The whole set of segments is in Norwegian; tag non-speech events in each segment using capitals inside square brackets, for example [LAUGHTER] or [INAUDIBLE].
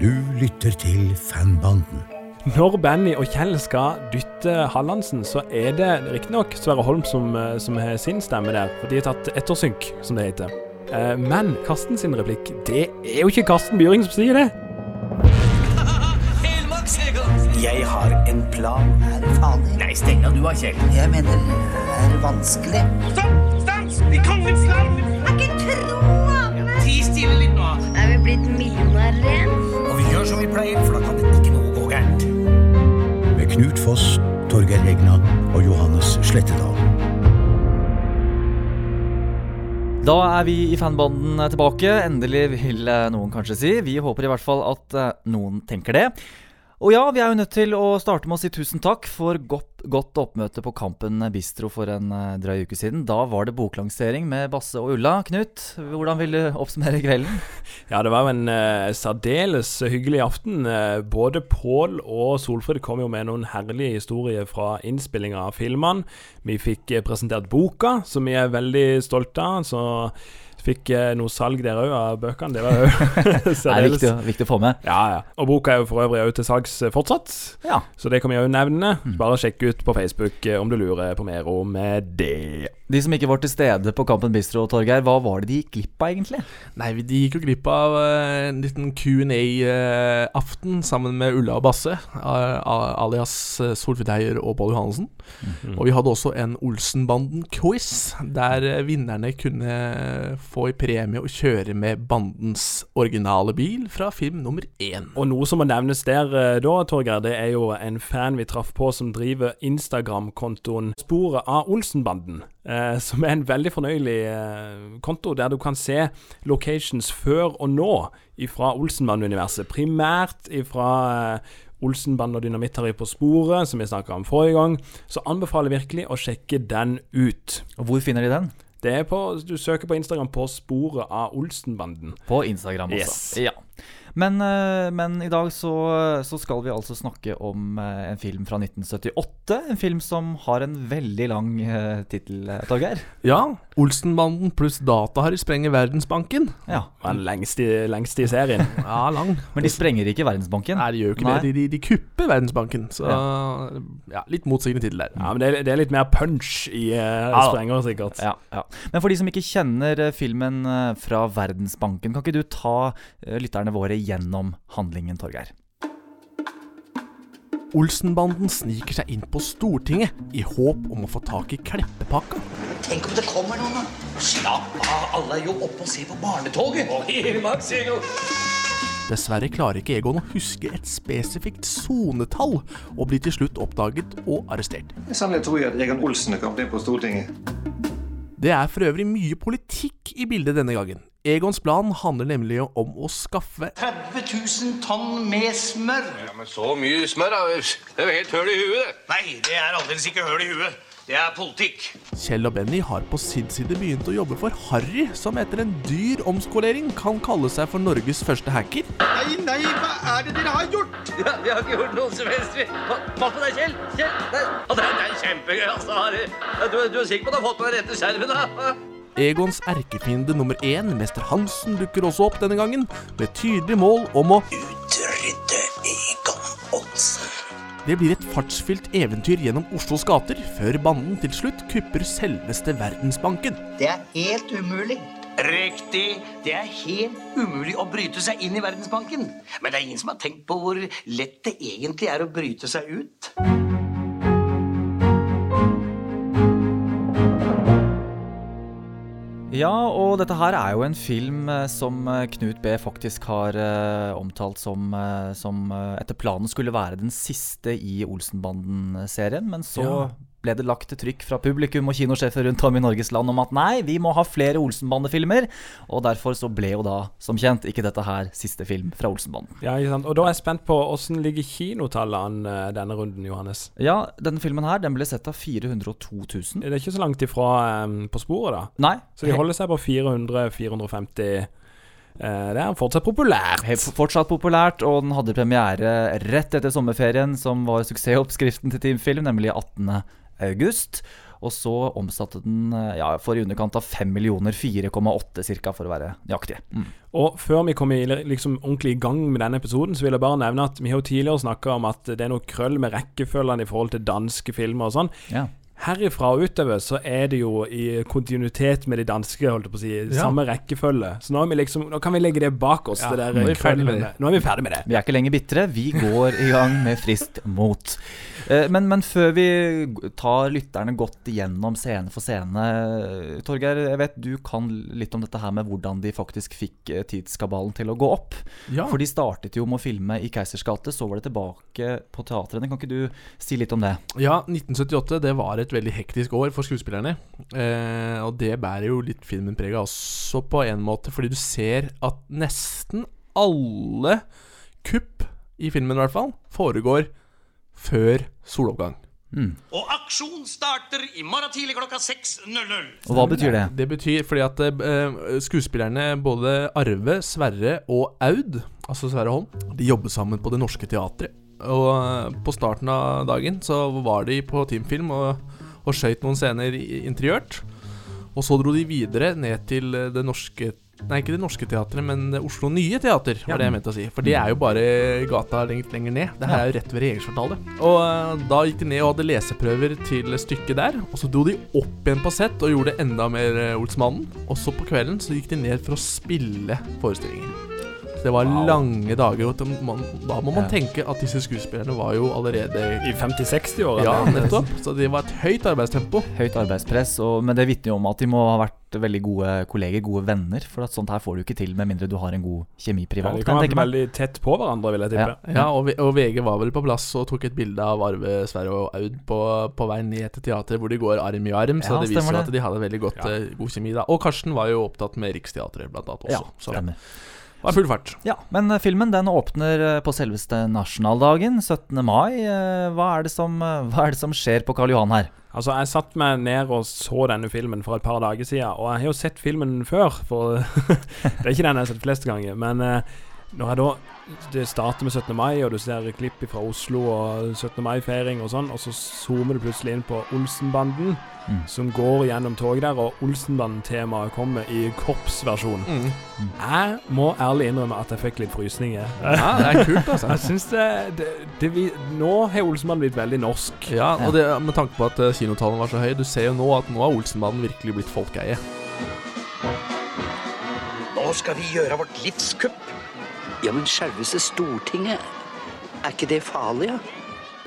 Du lytter til Fanbanden. Når Benny og Kjell skal dytte Hallandsen, så er det riktignok Sverre Holm som, eh, som har sin stemme der, for de har tatt ettersynk, som det heter. Eh, Men Karsten sin replikk, det er jo ikke Karsten Byring som sier det. Jeg har en plan. Er det farlig? Nei, steng av du da, Kjell. Jeg mener, er det vanskelig? Stopp! Stans! I kongens land! Jeg kan ikke tro Ti stille litt nå. Er vi blitt millionærer igjen? Som vi pleier, for da kan det ikke noe gå gærent. Med Knut Foss, Torgeir Egna og Johannes Slettedal. Da er vi i fanbanden tilbake. Endelig, vil eh, noen kanskje si. Vi håper i hvert fall at eh, noen tenker det. Og ja, vi er jo nødt til å starte med å si tusen takk for godt, godt oppmøte på Kampen Bistro for en eh, drøy uke siden. Da var det boklansering med Basse og Ulla. Knut, hvordan vil du oppsummere kvelden? [LAUGHS] Ja, det var jo en uh, særdeles hyggelig aften. Eh, både Pål og Solfrid kom jo med noen herlige historier fra innspillinga av filmene. Vi fikk presentert boka, som vi er veldig stolte av. Så fikk eh, noe salg der òg av bøkene. Det var jo [LAUGHS] [LAUGHS] Det er viktig, viktig å få med. Ja, ja. Og boka er jo for øvrig òg til salgs eh, fortsatt. Ja. Så det kan vi òg nevne. Bare sjekk ut på Facebook eh, om du lurer på mer om eh, det. De som ikke var til stede på Kampen Bistro, Torgeir, hva var det de gikk glipp av, egentlig? Nei, de gikk jo glipp av en liten Q&A-aften sammen med Ulla og Basse, alias Solfrid Heier og Pål Johannessen. Og vi hadde også en Olsenbanden-quiz, der eh, vinnerne kunne få i premie å kjøre med bandens originale bil fra film nummer én. Og noe som må nevnes der eh, da, Torgeir, det er jo en fan vi traff på som driver Instagram-kontoen Sporet av Olsenbanden. Eh, som er en veldig fornøyelig eh, konto, der du kan se locations før og nå fra Olsenband-universet. Primært ifra eh, Olsenband og Dynamitt-Harry på sporet, som vi snakka om forrige gang. Så anbefaler jeg virkelig å sjekke den ut. Og hvor finner de den? Det er på, Du søker på Instagram på sporet av Olsenbanden. På Instagram også. Yes. Ja. Men, eh, men i dag så, så skal vi altså snakke om eh, en film fra 1978. En film som har en veldig lang uh, tittel, eh, Torgeir. Ja, Olsenbanden pluss Data-Harry sprenger Verdensbanken. Ja. Den lengste, lengste i serien. [LAUGHS] Ja, lang. Men de sprenger ikke Verdensbanken. Nei, de gjør jo ikke Nei. det. De, de, de kupper Verdensbanken. Så ja, litt motsigende tittel der. Ja, men det er, det er litt mer punch i uh, ja, sprenger, sikkert. Ja, ja. Men for de som ikke kjenner eh, filmen eh, fra Verdensbanken, kan ikke du ta eh, lytterne våre gjennom handlingen, Torgeir? Olsenbanden sniker seg inn på Stortinget i håp om å få tak i Kleppepakka. Tenk om det kommer noen, da. Slapp av, alle er jo oppe og ser på barnetoget. Dessverre klarer ikke Egon å huske et spesifikt sonetall, og blir til slutt oppdaget og arrestert. Sannelig tror jeg at Egon Olsen er kommet inn på Stortinget. Det er for øvrig mye politikk i bildet denne gangen. Egons plan handler nemlig om å skaffe 30 000 tonn med smør. Ja, men så mye smør, da. Det er jo helt høl i huet, det. Nei, det er aldeles ikke høl i huet. Det er politikk. Kjell og Benny har på sin side begynt å jobbe for Harry, som etter en dyr omskolering kan kalle seg for Norges første hacker. Nei, nei, hva er det dere har gjort? Ja, vi har ikke gjort noe som helst. vi. Pa- Pass på deg, Kjell. Kjell. Nei. Det, er- det er kjempegøy, altså. Harry. Du, du er sikker på at du har fått på den rette skjermen, da? Egons erkefiende nummer én, mester Hansen, dukker også opp denne gangen, med tydelig mål om å Utrydde Egon Olsen. Det blir et fartsfylt eventyr gjennom Oslos gater, før banden til slutt kupper selveste Verdensbanken. Det er helt umulig. Riktig. Det er helt umulig å bryte seg inn i Verdensbanken. Men det er ingen som har tenkt på hvor lett det egentlig er å bryte seg ut. Ja, og dette her er jo en film eh, som eh, Knut B faktisk har uh, omtalt som, uh, som uh, etter planen skulle være den siste i Olsenbanden-serien, men så Ja. Ble det lagt til trykk fra publikum og kinosjefer rundt om i Norges land om at nei, vi må ha flere Olsenbande-filmer, og derfor så ble jo da, som kjent, ikke dette her siste film fra Olsenbanden. Ja, ikke sant? Og da er jeg spent på åssen ligger kinotallene eh, denne runden, Johannes? Ja, denne filmen her, den ble sett av 402 000. Det er ikke så langt ifra um, På sporet, da. Nei, Så de holder seg på 400-450. Eh, det er fortsatt populært. Helt fortsatt populært, og den hadde premiere rett etter sommerferien, som var suksessoppskriften til Team Film, nemlig 18. august. Og så omsatte den eh, ja, for i underkant av 5 millioner, 4,8 ca. for å være nøyaktig. Mm. Og før vi kommer liksom ordentlig i gang med denne episoden, så vil jeg bare nevne at vi har jo tidligere snakka om at det er noe krøll med rekkefølgene i forhold til danske filmer og sånn. Ja. Herifra og utover så er det jo i kontinuitet med de danske, holdt jeg på å si. Ja. Samme rekkefølge. Så nå, er vi liksom, nå kan vi legge det bak oss. Ja, det der nå er vi med krøllet. Nå er vi ferdig med det. Vi er ikke lenger bitre. Vi går i gang med Frist mot. Eh, Men, men før vi tar lytterne godt igjennom scene for scene eh, Torgeir, jeg vet du kan litt om dette her med hvordan de faktisk fikk eh, tidskabalen til å gå opp. Ja. For de startet jo med å filme i Keisers gate, så var det tilbake på teatrene. Kan ikke du si litt om det? Ja, 1978 det var et veldig hektisk år for skuespillerne. Eh, og det bærer jo litt filmen preg av også på en måte, fordi du ser at nesten alle kupp i filmen i hvert fall foregår før soloppgang. Mm. Og aksjon starter i morgen tidlig klokka 6.00. Og hva betyr det? Det betyr fordi at uh, skuespillerne både Arve, Sverre og Aud, altså Sverre Holm, de jobber sammen på Det Norske Teatret. Og uh, på starten av dagen så var de på Teamfilm og, og skøyt noen scener interiørt. Og så dro de videre ned til Det Norske Nei, ikke Det Norske Teatret, men Oslo Nye Teater, var det jeg mente å si. For det er jo bare gata lengt lenger ned. Det her er jo rett ved regjeringskvartalet. Og eh, da gikk de ned og hadde leseprøver til stykket der. Og så dro de opp igjen på sett og gjorde enda mer eh, Olsmannen. Og så på kvelden så gikk de ned for å spille forestillinger. Så det var lange dager. Og man, da må man Ja. tenke at disse skuespillerne var jo allerede I 50-60-åra. Ja, [LAUGHS] nettopp. Så det var et høyt arbeidstempo. Høyt arbeidspress, og, men det vitner jo om at de må ha vært veldig gode kolleger, gode venner. For at sånt her får du ikke til med mindre du har en god kjemi Ja, privat. de kan være veldig tett på hverandre, vil jeg tippe. Ja. Ja, og, og VG var vel på plass og tok et bilde av Arve, Sverre og Aud på, på vei ned til teatret, hvor de går arm i arm. Så Ja, det viser jo at de hadde veldig godt, Ja. eh, god kjemi da. Og Karsten var jo opptatt med Riksteatret, blant annet også. Ja, så det er full fart. Ja, men eh, filmen den åpner eh, på selveste nasjonaldagen, 17. mai. Eh, Hva er det som, hva er det som skjer på Karl Johan her? Altså, Jeg satt meg ned og så denne filmen for et par dager siden, og jeg har jo sett filmen før. For [LAUGHS] Det er ikke den jeg har sett flest ganger. Men eh, når jeg da Det starter med 17. mai, og du ser klipp fra Oslo og 17. mai-feiring og sånn, og så zoomer du plutselig inn på Olsenbanden, Mm. som går gjennom toget der, og Olsenbanden-temaet kommer i korpsversjon. Mm. Jeg må ærlig innrømme at jeg fikk litt frysninger. Ja, det er kult, altså. [LAUGHS] Jeg syns det, det, det vi, Nå har Olsenbanden blitt veldig norsk. Ja, og det, med tanke på at eh, kinotallene var så høye, du ser jo nå at nå har Olsenbanden virkelig blitt folkeeie. Nå skal vi gjøre vårt livs kupp. Ja, men selveste Stortinget, er ikke det farlig, ja?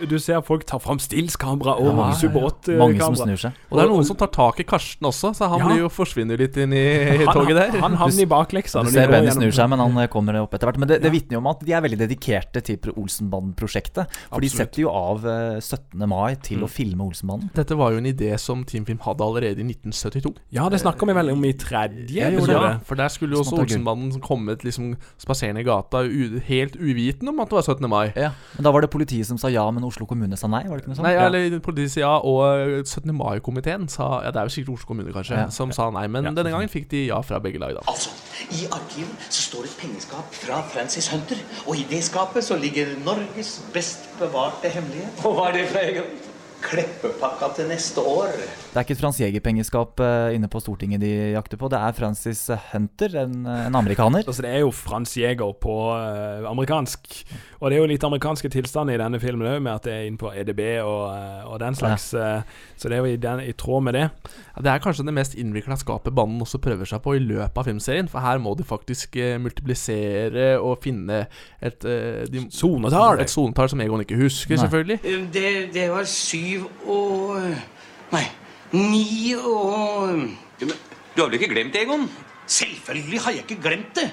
Du ser folk ta fram stillskamera og Ja, Super Mange som 8-kamera. snur seg. Og det er noen som tar tak i Karsten også, så han Ja. blir jo forsvinner litt inn i [LAUGHS] toget der. han havner i bakleksa. Du ser Benny snur seg, men han eh, kommer opp etter hvert. Men det, det vitner jo om at de er veldig dedikerte til Olsenbanden-prosjektet. For de setter jo av eh, 17. mai til Mm. å filme Olsenbanden. Dette var jo en idé som Team Film hadde allerede i 1972. Ja, det snakker vi vel om i tredje episode. Ja, for der skulle jo også. Olsenbanden kommet liksom spaserende i gata helt uvitende om at det var 17. mai. Ja. Men da var det politiet som sa ja, men Oslo kommune sa nei? Var det ikke noe sånt? Nei, Ja. eller politiet ja, og 17. mai-komiteen sa Ja, det er jo sikkert Oslo kommune, kanskje, Ja. som sa nei. Men Ja. denne gangen fikk de ja fra begge lag, da. Altså, i arkivet så står et pengeskap fra Francis Hunter. Og i det skapet så ligger Norges best bevarte hemmelighet. Og hva er det for en gang? Kleppepakka til neste år. Det er ikke et Frans Jæger-pengeskap eh, inne på Stortinget de jakter på. Det er Francis Hunter, en, eh, en amerikaner. Altså, det er jo Frans Jæger på uh, amerikansk. Og det er jo litt amerikanske tilstander i denne filmen òg, med at det er inne på EDB og, og den slags. Ja. så det er jo i, den, i tråd med det. Ja, det er kanskje det mest innvikla skapet banden også prøver seg på i løpet av filmserien. For her må de faktisk multiplisere og finne et de, Sonetall. Et sonetall som Egon ikke husker, Nei. selvfølgelig. Det, det var syv og Nei, ni og Du har vel ikke glemt Egon? Selvfølgelig har jeg ikke glemt det.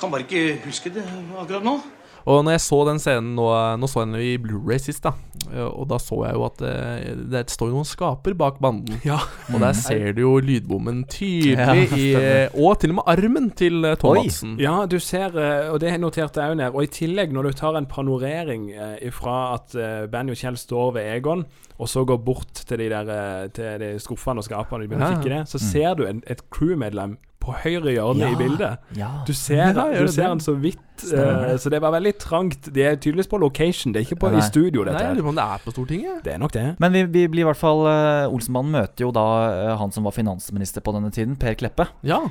Kan bare ikke huske det akkurat nå. Og når jeg så den scenen nå, nå så jeg den i Blu-ray sist, da. eh, Og da så jeg jo at eh, det står noen skaper bak banden. Ja. Og der ser du jo lydbommen tydelig Ja, i eh, Og til og med armen til Thomassen. Ja, du ser, og det noterte jeg òg ned. Og i tillegg, når du tar en panorering ifra at Benny og Kjell står ved Egon, og så går bort til de der Til de skuffene og skapene de begynner å Ja. kikke det, så ser du en, et crewmedlem på høyre hjørne Ja, i bildet. ja. Du ser, Ja, du ser den han så vidt, eh, så det var veldig trangt. De er tydeligvis på location, det er ikke på, i studio, dette Nei, det er på Stortinget. Det er nok det. Men vi, vi blir i hvert fall uh, Olsenmannen møter jo da uh, han som var finansminister på denne tiden, Per Kleppe. Ja.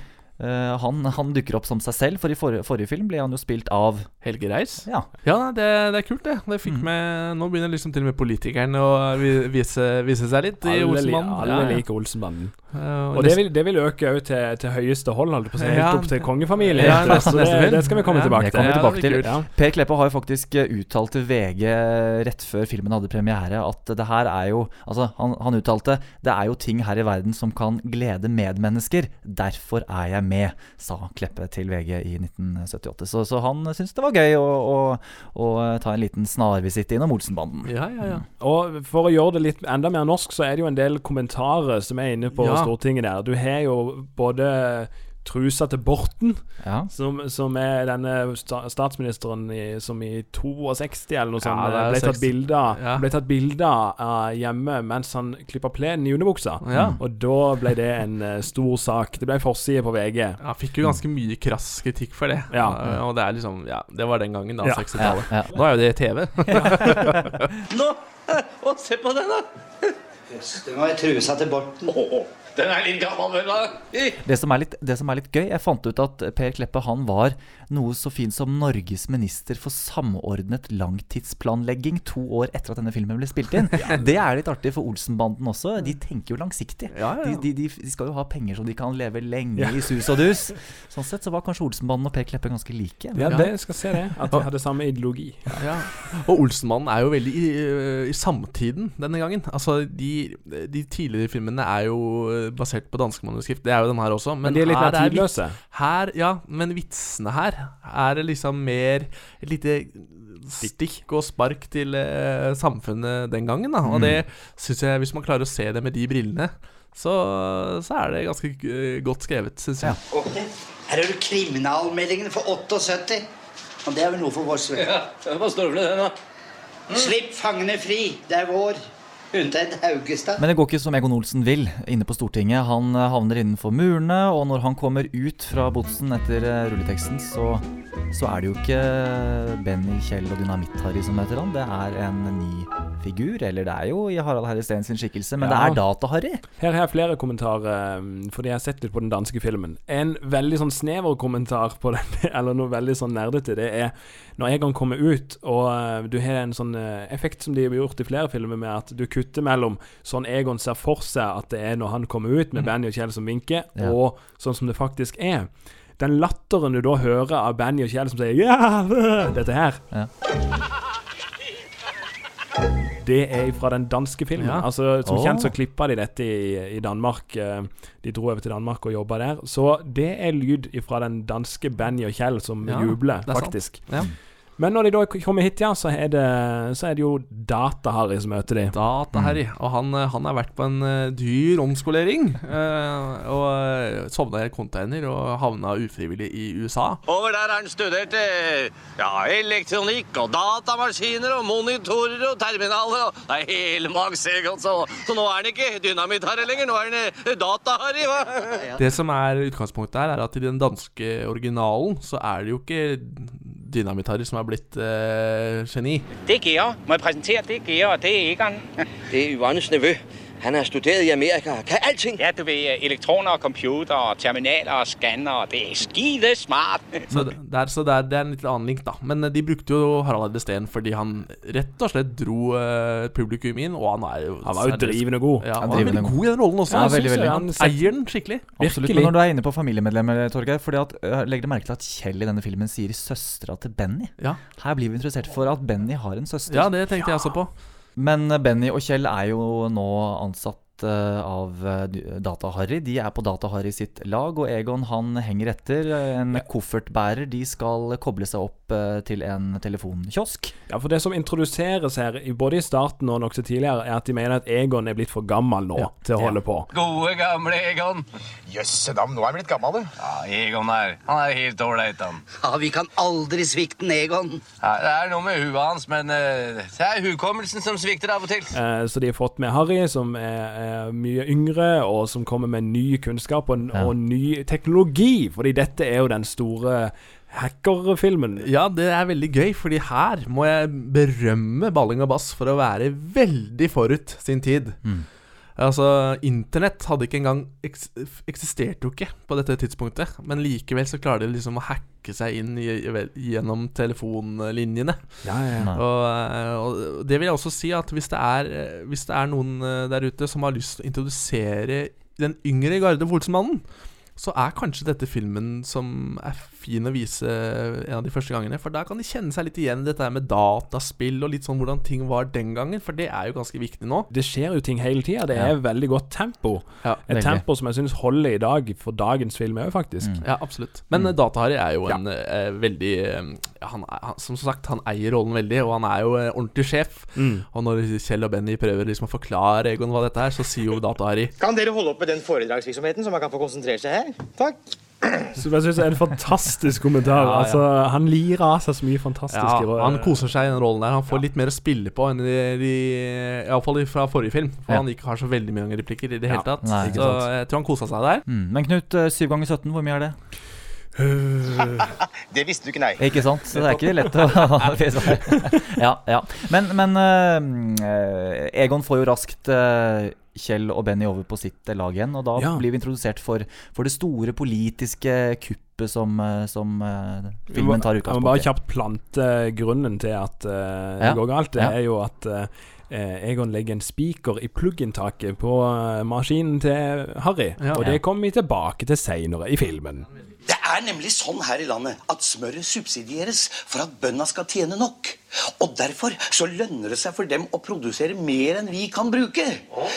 Eh, han, han dukker opp som seg selv, for i forrige, forrige film ble han jo spilt av Helge Reis. Ja. Ja, det, det er kult, det. det fikk Mm. med, nå begynner liksom til og med politikerne å vise, vise seg litt i Olsenmannen. alle Ja, ja. liker Olsenbanden. Uh, Og det vil, det vil øke òg til, til høyeste hold, holdt på å si. Helt Ja. opp til kongefamilien. Ja, neste- neste det, film. det skal vi komme Ja, tilbake til. tilbake til. Per Kleppe har jo faktisk eh, uttalt til VG rett før filmen hadde premiere at det her er jo Altså, han, han uttalte det er jo ting her i verden som kan glede medmennesker. Derfor er jeg med, sa Kleppe til VG i 1978. Så, så han syntes det var gøy å, å, å ta en liten snarvisitt innom Olsenbanden. Ja, ja, ja. Og for å gjøre det litt enda mer norsk, så er det jo en del kommentarer som er inne på Ja. Stortinget der. Du har jo både trusa til Borten, Ja. som, som er denne statsministeren i, som i 62 eller noe sånt Ja, ble tatt 60. bilde Ja. ble tatt bilde av hjemme mens han klippa plenen i underbuksa. Ja. Og da ble det en uh, stor sak. Det ble forside på VG. Ja, fikk jo ganske mye krass kritikk for det. Ja. Eh, Og det er liksom Ja, det var den gangen, da. Ja. 60-tallet. Ja, ja. Nå er jo det TV. [LAUGHS] Nå! Å, se på den, da! Det var trusa til Borten. Å, den er litt gammel, vel? da? Det som, er litt, det som er litt gøy Jeg fant ut at Per Kleppe han var noe så fint som Norges minister for samordnet langtidsplanlegging to år etter at denne filmen ble spilt inn. [LAUGHS] Det er litt artig for Olsenbanden også. De tenker jo langsiktig. Ja, ja, ja. De, de, de skal jo ha penger så de kan leve lenge i sus og dus. Sånn sett så var kanskje Olsenbanden og Per Kleppe ganske like. Ja, det skal se det. At de hadde samme ideologi. Ja. Og Olsenmannen er jo veldig i, i samtiden denne gangen. Altså, de, de tidligere filmene er jo basert på danske manuskript. Det er jo den her også. Men de er litt mer tidløse. Her, ja, men vitsene her er det liksom mer et lite stikk og spark til eh, samfunnet den gangen. Da. Og det syns jeg, hvis man klarer å se det med de brillene, så, så er det ganske eh, godt skrevet, syns jeg. Og her har du kriminalmeldingen for 78. Og det er vel noe for oss. Ja, hva står det for den, da? Slipp fangene fri. Det er vår. Undertegnet Haugestad. Men det går ikke som Egon Olsen vil inne på Stortinget. Han eh, havner innenfor murene, og når han kommer ut fra botsen etter eh, rulleteksten, så, så er det jo ikke Benny, Kjell og Dynamitt-Harry som møter han. Det er en ny figur. Eller det er jo i Harald Herre Steen sin skikkelse, men Ja. det er Data-Harry. Her har jeg flere kommentarer, um, fordi jeg har sett litt på den danske filmen. En veldig sånn snever kommentar på den, [LAUGHS] eller noe veldig sånn nerdete, det er når Egon kommer ut, og uh, du har en sånn uh, effekt som de har gjort i flere filmer, med at du kutter mellom sånn Egon ser for seg at det er når han kommer ut, med Benny og Kjell som vinker, Ja. og sånn som det faktisk er. Den latteren du da hører av Benny og Kjell som sier 'ja, øh», dette her Ja. Det er fra den danske filmen. Ja. Altså Som oh. kjent så klippa de dette i, i Danmark. eh, De dro over til Danmark og jobba der. Så det er lyd fra den danske Benny og Kjell som Ja, jubler, er sant. faktisk. Ja. Men når de da kommer hit, ja, så er det, så er det jo Data-Harry som møter de. Data-Harry. Og han, eh, han har vært på en eh, dyr omskolering. eh, og sovna i en container og havna ufrivillig i USA. Over der har han studert ja, elektronikk og datamaskiner og monitorer og terminaler og Det er helmaks, Egon. Så, så nå er han ikke Dynamitt-Harry lenger, nå er han Data-Harry. hva? Det som er utgangspunktet her, er at i den danske originalen så er det jo ikke Dynamitt-Harry som er blitt eh, geni. Det er Georg. Må jeg presentere? Det er Georg, og det er Egon. Det er Yvonnes nevø. Han har studeret i Amerika. Kan alting. Ja, du ved, elektroner og computer og terminaler og skanner. Det er skide smart. Så, det, det er, så det, er, det er en litt annen link, da. Men eh, de brukte jo Harald Eide Steen fordi han rett og slett dro eh, publikum inn, og han er jo Han var jo drivende god. Ja, Han han er veldig god i den rollen også. Ja, Jeg veldig, veldig. Han eier den skikkelig. Absolutt. Virkelig. Men når du er inne på familiemedlemmer, Torgeir, fordi at, legger du merke til at Kjell i denne filmen sier søstera til Benny. Ja. Her blir vi interessert for at Benny har en søster. ja, det tenkte jeg også på. Men Benny og Kjell er jo nå ansatt av eh, Data-Harry. De er på Data-Harry sitt lag, og Egon han henger etter. eh, En koffertbærer. De skal koble seg opp eh, til en telefonkiosk. Ja, for det som introduseres her, både i starten og nokså tidligere, er at de mener at Egon er blitt for gammel nå Ja. til å holde på. Gode, gamle Egon. Jøsse navn, nå er han blitt gammel, du. Ja, Egon her. Han er helt ålreit, han. Ja, vi kan aldri svikte Egon. Ja, det er noe med huet hans, men uh, det er hukommelsen som svikter av og til. Eh, så de har fått med Harry, som er, er mye yngre, og som kommer med ny kunnskap og, Ja. og ny teknologi. Fordi dette er jo den store hackerfilmen. Ja, det er veldig gøy, fordi her må jeg berømme Balling og Bass for å være veldig forut sin tid. Mm. Altså, Internett hadde ikke engang eks eksisterte jo ikke på dette tidspunktet. Men likevel så klarer de liksom å hacke seg inn i, i, gjennom telefonlinjene. Ja, ja, ja. Og, eh, og det vil jeg også si at hvis det er, eh, hvis det er noen eh, der ute som har lyst til å introdusere den yngre garde Olsenmannen, så er kanskje dette filmen som er fin å vise en av de første gangene. For da kan de kjenne seg litt igjen i dette her med dataspill og litt sånn hvordan ting var den gangen. For det er jo ganske viktig nå. Det skjer jo ting hele tida. Det Ja. er veldig godt tempo. Ja, Et veldig. tempo som jeg syns holder i dag for dagens film òg, faktisk. Ja, absolutt. Men mm. Data-Harry er jo en eh, veldig eh, han, han, Som sagt, han eier rollen veldig, og han er jo eh, ordentlig sjef. Mm. Og når Kjell og Benny prøver liksom å forklare Egon hva dette er, så sier jo Data-Harry Kan dere holde opp med den foredragsvirksomheten, så man kan få konsentrere seg her? Takk. Som jeg syns er en fantastisk kommentar. Ja, ja. Altså, han lirer av seg så mye fantastisk. Ja, han koser seg i den rollen der. Han får litt mer å spille på enn i, de, Iallfall fra forrige film. For Ja. han ikke har så veldig mange replikker i det hele tatt. nei, så jeg tror han kosa seg der. Mm. Men Knut, eh, 7 ganger 17, hvor mye er det? [LAUGHS] Det visste du ikke, nei. Ikke sant? Så det er ikke lett å [LAUGHS] [LAUGHS] Ja, ja. Men, men uh, Egon får jo raskt eh, Kjell og Benny over på sitt lag igjen, og da Ja. blir vi introdusert for, for det store politiske kuppet som, eh, som eh, filmen tar Jeg må bare kjapt plante grunnen til at uh, det Ja. går galt. Det Ja. er jo at uh, Egon legger en spiker i plugginntaket på maskinen til Harry. Ja. Og det kommer vi tilbake til seinere i filmen. Det er nemlig sånn her i landet at smøret subsidieres for at bøndene skal tjene nok. Og derfor så lønner det seg for dem å produsere mer enn vi kan bruke.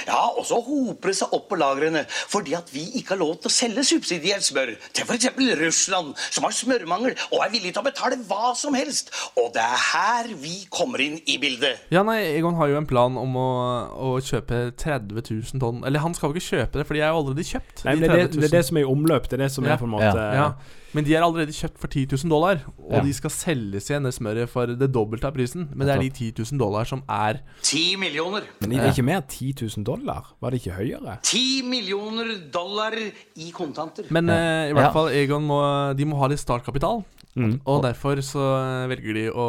Ja, Og så hoper det seg opp på lagrene fordi at vi ikke har lov til å selge subsidiert smør til f.eks. Russland, som har smørmangel og er villig til å betale hva som helst. Og det er her vi kommer inn i bildet. Ja, nei, Egon har jo en plan om å, å kjøpe 30 000 tonn Eller han skal jo ikke kjøpe det, for de er jo allerede kjøpt. Nei, de men det, 30 000. det er det som er i omløp. Det er det som Ja. er på en måte Ja. Men de er allerede kjøpt for 10 000 dollar, og Ja. de skal selges igjen det smøret for det dobbelte av prisen. Men det er de 10 000 dollar som er 10 millioner. Men det er ikke mer 10 000 dollar? Var det ikke høyere? 10 millioner dollar i kontanter. Men eh, i hvert Ja. fall Egon må, de må ha litt startkapital. Mm. Og derfor så eh, velger de å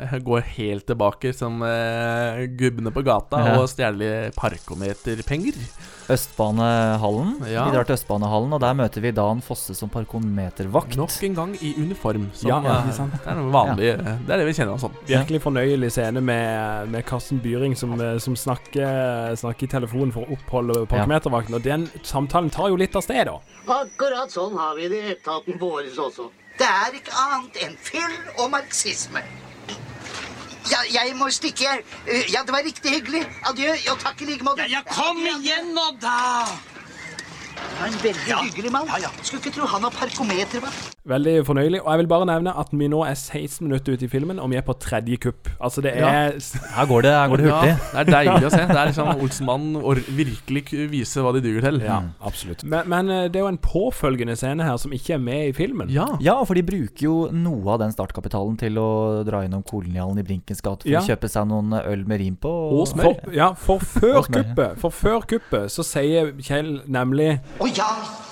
eh, gå helt tilbake som eh, gubbene på gata Ja. og stjele parkometerpenger. Østbanehallen. Ja. Vi drar til Østbanehallen, og der møter vi Dan Fosse som parkometervakt. Nok en gang i uniform. Som, Ja, ja, eh, ikke sant. Det er noe vanlig Det er det vi kjenner han som. Virkelig fornøyelig scene med, med Karsten Byring som, som snakker, snakker i telefonen for å oppholde parkometervakten. Og den samtalen tar jo litt av sted, da. Akkurat sånn har vi det i etaten vår også. Det er ikke annet enn fyll og marxisme. Ja, jeg må stikke. Eh, Ja, det var riktig hyggelig. Adjø. Og takk i like måte. Ja, Ja, kom igjen nå, da! En veldig hyggelig mann. Skulle ikke tro han har parkometer, hva? Veldig fornøyelig. Og jeg vil bare nevne at vi nå er 16 minutter ute i filmen, og vi er på tredje kupp. Altså, det Ja. er Her går det, her går det hurtig. Ja, det er deilig å se. Det er liksom Olsenmannen virkelig vise hva de duger til. Ja, absolutt. Men, men eh, det er jo en påfølgende scene her som ikke er med i filmen. Ja. Ja, for de bruker jo noe av den startkapitalen til å dra innom Kolonialen i Brinkens gate for Ja. å kjøpe seg noen øl med rim på. Og smør. For, ja, for før Og ja. kuppet For før kuppet så sier Kjell nemlig Å ja,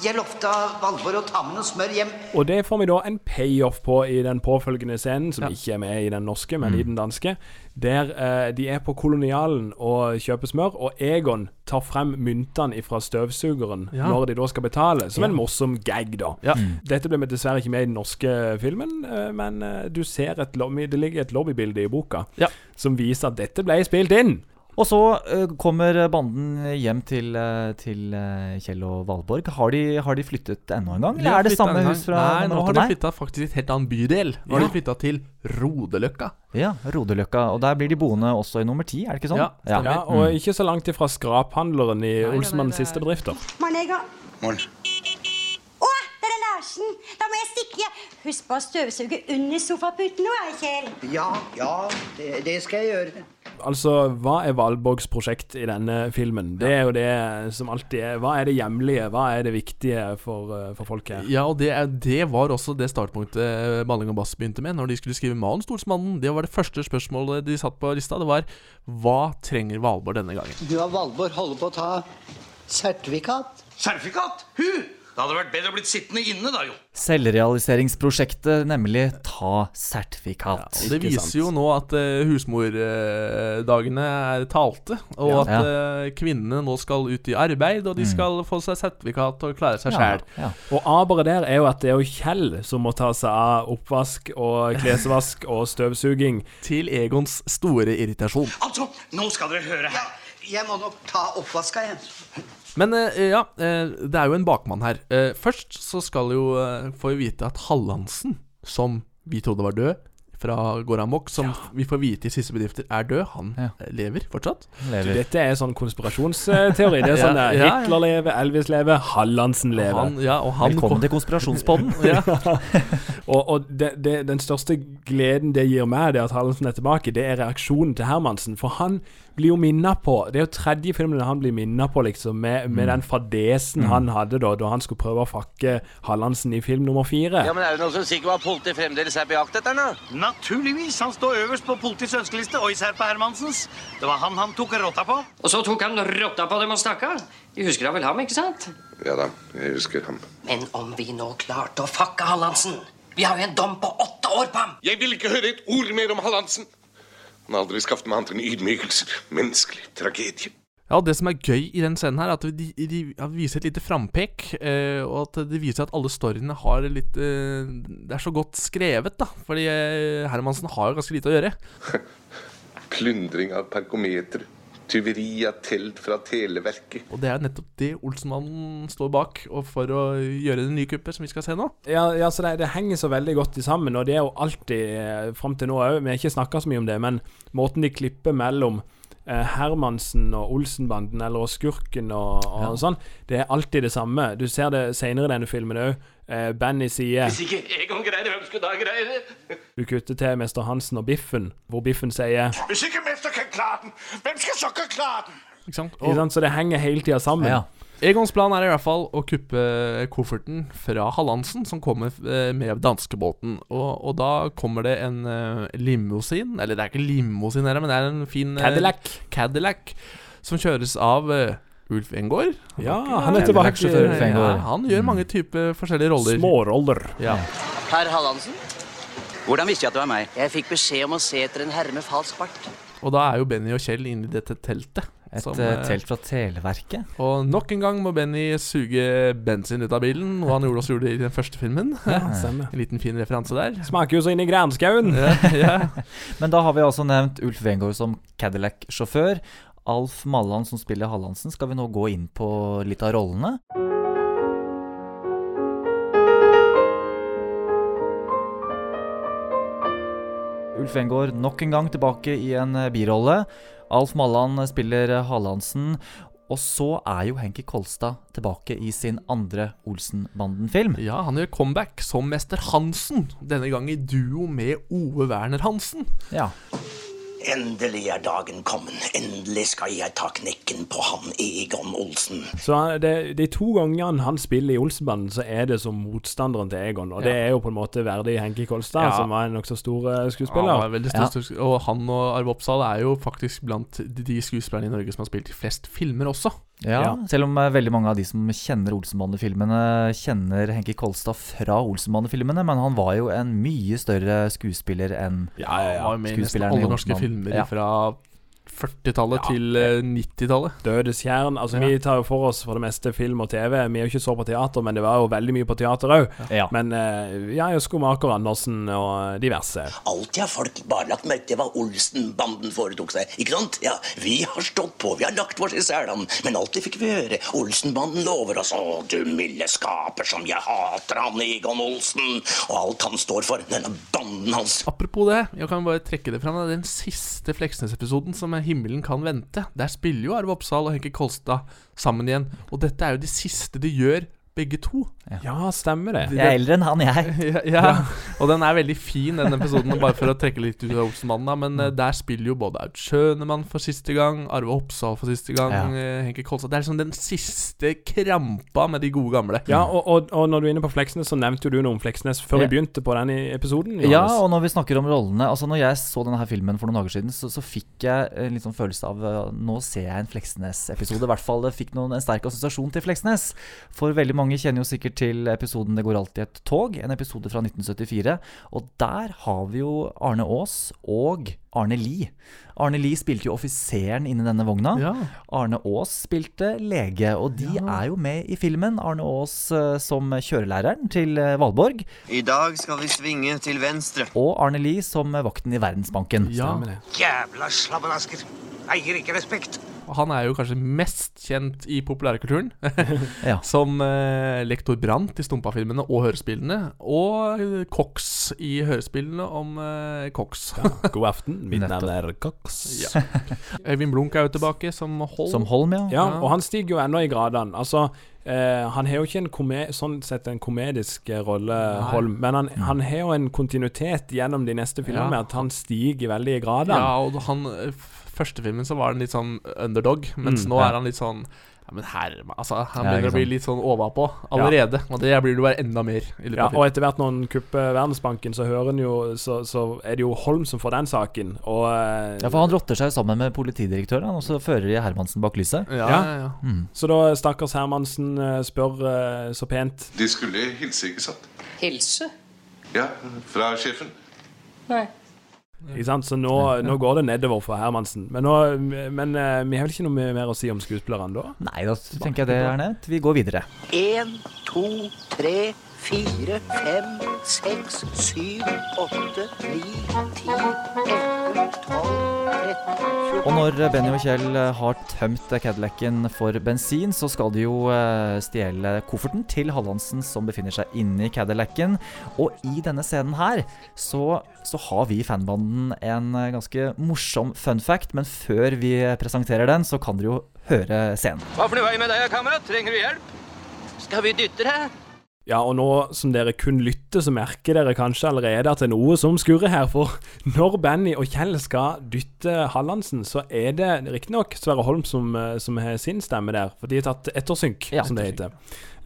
jeg lovte Valborg å ta med noe smør hjem. Og det får vi da en payoff på i den påfølgende scenen, som Ja. ikke er med i den norske, men Mm. i den danske. Der eh, de er på kolonialen og kjøper smør, og Egon tar frem myntene fra støvsugeren Ja. når de da skal betale, som en morsom gag, da. Ja. Dette ble vi dessverre ikke med i den norske filmen, eh, men eh, du ser et lobby, det ligger et lobbybilde i boka Ja. som viser at dette ble spilt inn. Og så eh, kommer banden hjem til, eh, til eh, Kjell og Valborg. Har de, har de flyttet enda en gang? Eller de er det samme hus fra Nei, nå har de flytta faktisk et helt annet bydel. Nå har de flytta til Rodeløkka. Ja, Rodeløkka. Og der blir de boende også i nummer ti, er det ikke sånn? Ja. Ja, og ikke så langt ifra skraphandleren i Olsmanns siste bedrifter. Morgen, Egon. Morgen. Å, der er Larsen. Da må jeg stikke. Husk på å støvsuge under sofaputen nå, Kjell. Ja, ja, det, det skal jeg gjøre. Altså, hva er Valborgs prosjekt i denne filmen? Det er jo det som alltid er Hva er det hjemlige? Hva er det viktige for, eh, for folk her? Ja, og det, er, det var også det startpunktet eh, Malling og Bass begynte med når de skulle skrive manus Stolsmannen. Det var det første spørsmålet de satt på lista. Det var hva trenger Valborg denne gangen? Du og Valborg holder på å ta sertifikat. Sertifikat? Hu! Det hadde vært bedre å blitt sittende inne, da, jo. Selvrealiseringsprosjektet, nemlig ta sertifikat. Ja, det viser jo nå at uh, husmordagene er talte, og Ja. at uh, kvinnene nå skal ut i arbeid, og de skal få seg sertifikat og klare seg sjæl. Ja. Og aberet der er jo at det er jo Kjell som må ta seg av oppvask og klesvask og støvsuging. Til Egons store irritasjon. Altså, nå skal dere høre her. Jeg må nok ta oppvaska, jeg. Men eh, ja, eh, det er jo en bakmann her. Eh, først så skal jo uh, få vi vite at Hallandsen, som vi trodde var død, fra Går Amok, som vi får vite i siste bedrifter er død, han Ja. lever fortsatt. Lever. Dette er sånn konspirasjonsteori. Det er [LAUGHS] sånn Ja, der ja, ja. Hitler lever, Elvis lever, Hallandsen lever. Han, ja, og han Velkommen til konspirasjonspodden. [LAUGHS] ja. [LAUGHS] Og, og det, det, den største gleden det gir meg, det at Hallandsen er tilbake, det er reaksjonen til Hermansen. For han blir jo minna på Det er jo tredje filmen han blir minna på, liksom, med, med den fadesen han hadde da Da han skulle prøve å fakke Hallandsen i film nummer fire. Ja, men Er det noen som sier hva politiet fremdeles er på jakt etter? nå? Naturligvis. Han står øverst på politiets ønskeliste, og især på Hermansens. Det var han han tok rotta på. Og så tok han rotta på dem og stakk av. De husker da vel ham, ikke sant? Ja da, jeg husker ham. Men om vi nå klarte å fakke Hallandsen Vi har jo en dom på åtte år på ham! Jeg vil ikke høre et ord mer om Hallandsen. Han har aldri skaffet meg annet enn ydmykelser. Menneskelig tragedie. Ja, og Det som er gøy i den scenen, her er at de, de de viser et lite frampek. Eh, og at de viser at alle storyene har litt eh, Det er så godt skrevet, da. Fordi eh, Hermansen har jo ganske lite å gjøre. [LAUGHS] Plyndring av parkometer. Tyveri av telt fra Televerket. Og det er nettopp det Olsenmannen står bak, og for å gjøre det nye kuppet som vi skal se nå. Ja, ja så det, det henger så veldig godt sammen, og det er jo alltid, eh, fram til nå òg Vi har ikke snakka så mye om det, men måten de klipper mellom Hermansen og Olsenbanden, eller Skurken og, og Ja. sånn, det er alltid det samme. Du ser det seinere i denne filmen òg. Eh, Benny sier Hvis ikke Egon greier det, hvem skulle da greie det? Du kutter til Mester Hansen og Biffen, hvor Biffen sier Hvis ikke mester kan klare den, hvem skal så klare den? Ikke sant? Ikke sant? Så det henger hele tida sammen. Ja. Egons plan er i hvert fall å kuppe kofferten fra Hallandsen, som kommer eh, med danskebåten. Og, og da kommer det en eh, limousin Eller det er ikke limousin, her, men det er en fin eh, Cadillac. Cadillac som kjøres av Ulf Engård. Ja, han er tilbake. Ulf Engård. Ja, han gjør mange typer forskjellige roller. Småroller. Ja. Herr Hallandsen, Hvordan visste jeg at det var meg? jeg fikk beskjed om å se etter en herre med falsk bart. Og da er jo Benny og Kjell inne i dette teltet. Et som, eh, eh, telt fra Televerket. Og nok en gang må Benny suge bensin ut av bilen, og han gjorde også gjorde i den første filmen. [LAUGHS] Ja. En liten fin referanse der. Smaker jo så inn i granskauen. [LAUGHS] Ja, ja. [LAUGHS] Men da har vi altså nevnt Ulf Wengård som Cadillac-sjåfør. Alf Malland som spiller Hallandsen. Skal vi nå gå inn på litt av rollene? Ulf Engård nok en gang tilbake i en eh, birolle. Alf Malland spiller eh, Hallandsen. Og så er jo Henki Kolstad tilbake i sin andre Olsenbanden-film. ja, han gjør comeback som Mester Hansen. Denne gang i duo med Ove Werner Hansen. Ja. Endelig er dagen kommet. Endelig skal jeg ta knekken på han Egon Olsen. Så det, de to gangene han spiller i Olsenbanden, så er det som motstanderen til Egon. Og det er jo på en måte verdig Henki Kolstad, Ja. som var en nokså stor eh, skuespiller. Ja, veldig stor, stor- Og han og Arve Oppsal er jo faktisk blant de- de skuespillerne i Norge som har spilt i flest filmer også. Ja, Ja. Selv om eh, veldig mange av de som kjenner Olsenbande-filmene, kjenner Henki Kolstad fra Olsenbande-filmene, men han var jo en mye større skuespiller enn Han var med i nesten skuespilleren i alle norske filmer Ja. fra 40-tallet til eh, 90-tallet. Dødeskjern. Altså, Ja. Vi tar jo for oss for det meste film og TV. Vi er jo ikke så på teater, men det var jo veldig mye på teater òg. Ja. Men eh, jo Skomaker Andersen og diverse. Alltid har folk bare lagt merke til hva Olsen-banden foretok seg. Ikke sant? Ja, Vi har stått på, vi har lagt oss i selene, men alltid fikk vi høre Olsen-banden lover oss Å, du milde skaper som jeg hater han Egon Olsen, og alt han står for, denne banden hans. Apropos det, jeg kan bare trekke det fram. Den siste Fleksnes-episoden som er 'Himmelen kan vente', der spiller jo Arve Oppsal og Henki Kolstad sammen igjen. Og dette er jo det siste de gjør, begge to. Ja, stemmer det. Jeg er eldre enn han, jeg. [LAUGHS] Ja, ja. Og den er veldig fin, den episoden, bare for å trekke litt ut av Olsenmannen. da, Men mm. der spiller jo både Aud Schønemann for siste gang, Arve Oppsal for siste gang, Ja. eh, Henke Kolstad Det er liksom den siste krampa med de gode gamle. Ja, og, og, og når du er inne på Fleksnes, så nevnte jo du noe om Fleksnes før Ja. vi begynte på den i episoden. Ja, og når vi snakker om rollene Altså Når jeg så denne her filmen for noen dager siden, så, så fikk jeg en litt sånn følelse av uh, Nå ser jeg en Fleksnes-episode. I hvert fall det fikk noen, en sterk assosiasjon til Fleksnes. For veldig mange kjenner jo sikkert til episoden 'Det går alltid et tog', en episode fra 1974. Og der har vi jo Arne Aas og Arne Lie. Arne Lie spilte jo offiseren inni denne vogna. Ja. Arne Aas spilte lege, og de er jo med i filmen. Arne Aas eh, som kjørelæreren til eh, Valborg. I dag skal vi svinge til venstre. Og Arne Lie som vakten i Verdensbanken. Jævla slabbedasker. Eier ikke respekt. Han er jo kanskje mest kjent i populærkulturen [LAUGHS] [LAUGHS] Ja. som eh, lektor Brandt i Stumpa-filmene og hørespillene. Og eh, Cox i hørespillene om eh, Cox. God aften, [LAUGHS] mitt navn er Cox. Ja. Øyvind Blunk er jo tilbake som Holm. Som Holm, ja. Ja, og han stiger jo ennå i gradene. Altså, Uh, han har jo ikke en sånn sett en komedisk eh, rolle, Nei. Holm, men han, han har jo en kontinuitet gjennom de neste filmene Ja. med at han stiger veldig i gradene. Ja, og han Første filmen så var han litt sånn underdog, mens Mm, nå ja. er han litt sånn ja, men herre Altså, han begynner ja, å bli litt sånn overpå allerede. Og det blir du bare enda mer i løpet Ja, og etter hvert når han kupper Verdensbanken, så hører han jo så, så er det jo Holm som får den saken. Og eh, Ja, for han rotter seg sammen med politidirektøren, og så fører de Hermansen bak lyset. Ja, Ja. ja, ja. Mm. Så da stakkars Hermansen eh, spør eh, så pent De skulle hilse, ikke sant? Hilse? Ja, fra sjefen. Nei. Ikke sant? Så nå, nå går det nedover for Hermansen. Men, nå, men eh, vi har vel ikke noe mer å si om skuespillerne da? Nei, da tenker jeg det er nevnt. Vi går videre. En, to, tre, fire, fem, seks, syv, åtte, ni, ti, elleve, tolv, Og når Benny og Kjell eh, har tømt Cadillacen for bensin, så skal de jo eh, stjele kofferten til Hallandsen som befinner seg inni Cadillacen. Og i denne scenen her så, så har vi i fanbanden en eh, ganske morsom fun fact, men før vi presenterer den, så kan dere jo høre scenen. Hva for noe vei med deg, kamerat? Trenger du hjelp? Skal vi dytte deg? Ja, og nå som dere kun lytter, så merker dere kanskje allerede at det er noe som skurrer her. For [LAUGHS] når Benny og Kjell skal dytte Hallandsen, så er det riktignok Sverre Holm som, eh, som har sin stemme der. For de har tatt ettersynk, Ja, som det heter.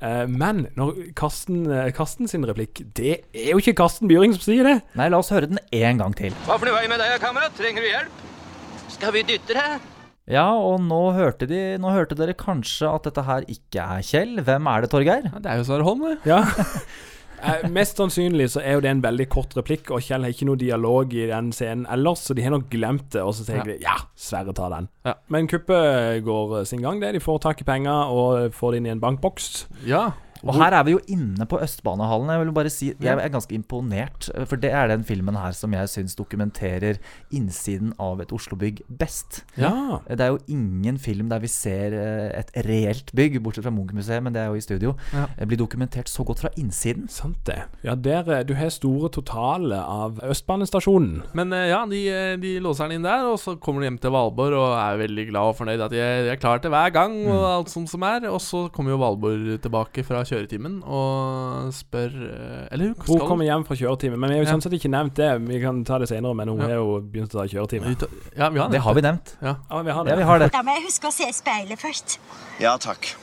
Eh, Men når Karsten, eh, Karsten sin replikk Det er jo ikke Karsten Byring som sier det! Nei, la oss høre den en gang til. Hva for noe vei med deg, kamerat? Trenger du hjelp? Skal vi dytte deg? Ja, og nå hørte, de, nå hørte dere kanskje at dette her ikke er Kjell. Hvem er det, Torgeir? Det er jo Sverre Holm, det. Ja. [LAUGHS] Eh, Mest sannsynlig så er jo det en veldig kort replikk, og Kjell har ikke noe dialog i den scenen ellers, så de har nok glemt det, og så tenker Ja. de ja, Sverre tar den. Ja. Men kuppet går sin gang, det. De får tak i penger og får det inn i en bankboks. Ja. Og her er vi jo inne på Østbanehallen. Jeg vil bare si Jeg er ganske imponert, for det er den filmen her som jeg syns dokumenterer innsiden av et Oslo-bygg best. Ja. Det er jo ingen film der vi ser eh, et reelt bygg, bortsett fra Munch-museet, men det er jo i studio, Ja. eh, blir dokumentert så godt fra innsiden. Sant det. Ja, der eh, Du har store totale av Østbanestasjonen. Men eh, ja, de, eh, de låser den inn der, og så kommer de hjem til Valborg og er veldig glad og fornøyd at de er, de er klar til hver gang og Mm. alt sånt som er. Og så kommer jo Valborg tilbake fra kjøretimen og spør eh, Eller hun Hun kommer hjem fra kjøretime, men vi har jo Ja. sånn sett ikke nevnt det. Vi kan ta det senere, men hun Ja. har jo begynt å ta kjøretime. Ja, vi har Det har vi nevnt. Ja. Ja, vi har det. Ja, vi har det. Da må jeg huske å se i speilet først. Ja takk.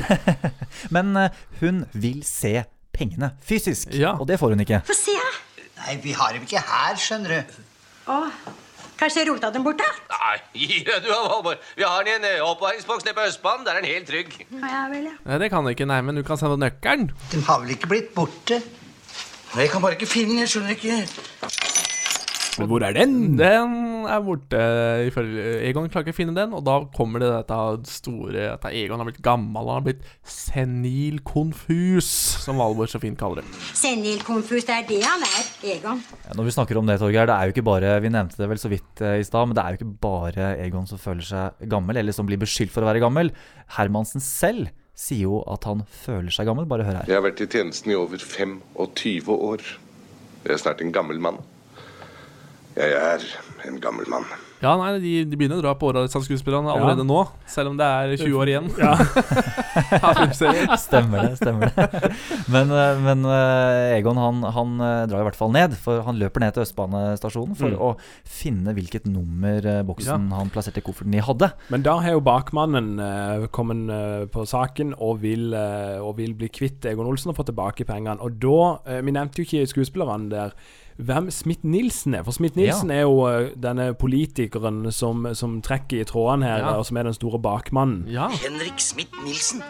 [LAUGHS] Men eh, hun vil se pengene fysisk, Ja. og det får hun ikke. Få se. Nei, vi har dem ikke her, skjønner du. Å, kanskje jeg rota dem bort, da? Nei, gi deg du, Valborg. Vi har den i en eh, oppvaringsboks nede på Østbanen. Der er den helt trygg. Ja vel, ja. Nei, det kan du ikke, nei, men du kan sende nøkkelen. Den har vel ikke blitt borte? Jeg kan bare ikke finne den, jeg skjønner ikke. Men hvor er den? Den er borte, ifølge Egon klarer ikke å finne den, og da kommer det dette store At Egon har blitt gammel, han har blitt senil konfus, som Valborg så fint kaller det. Senil konfus, det er det han er, Egon. Ja, når vi snakker om det, Torgeir, det er jo ikke bare Vi nevnte det vel så vidt eh, i stad, men det er jo ikke bare Egon som føler seg gammel, eller som blir beskyldt for å være gammel. Hermansen selv sier jo at han føler seg gammel. Bare hør her. Jeg har vært i tjenesten i over 25 år. Jeg er snart en gammel mann. Jeg er en gammel mann. Ja, nei, de, de begynner å dra på åra, disse skuespillerne, allerede Ja. nå. Selv om det er 20 år igjen. Ja. [LAUGHS] Stemmer det. stemmer det Men, eh, men eh, Egon han, han eh, drar i hvert fall ned. For han løper ned til Østbanestasjonen for Mm. å finne hvilket nummer boksen boksen han plasserte i kofferten i, hadde. Men da har jo bakmannen uh, kommet uh, på saken og vil, uh, og vil bli kvitt Egon Olsen og få tilbake pengene. Og da Vi nevnte jo ikke skuespillerne der. Hvem Smith-Nielsen er. For Smith-Nielsen er jo eh, denne politikeren som, som trekker i trådene her, Ja. og som er den store bakmannen. Henrik Smith-Nielsen.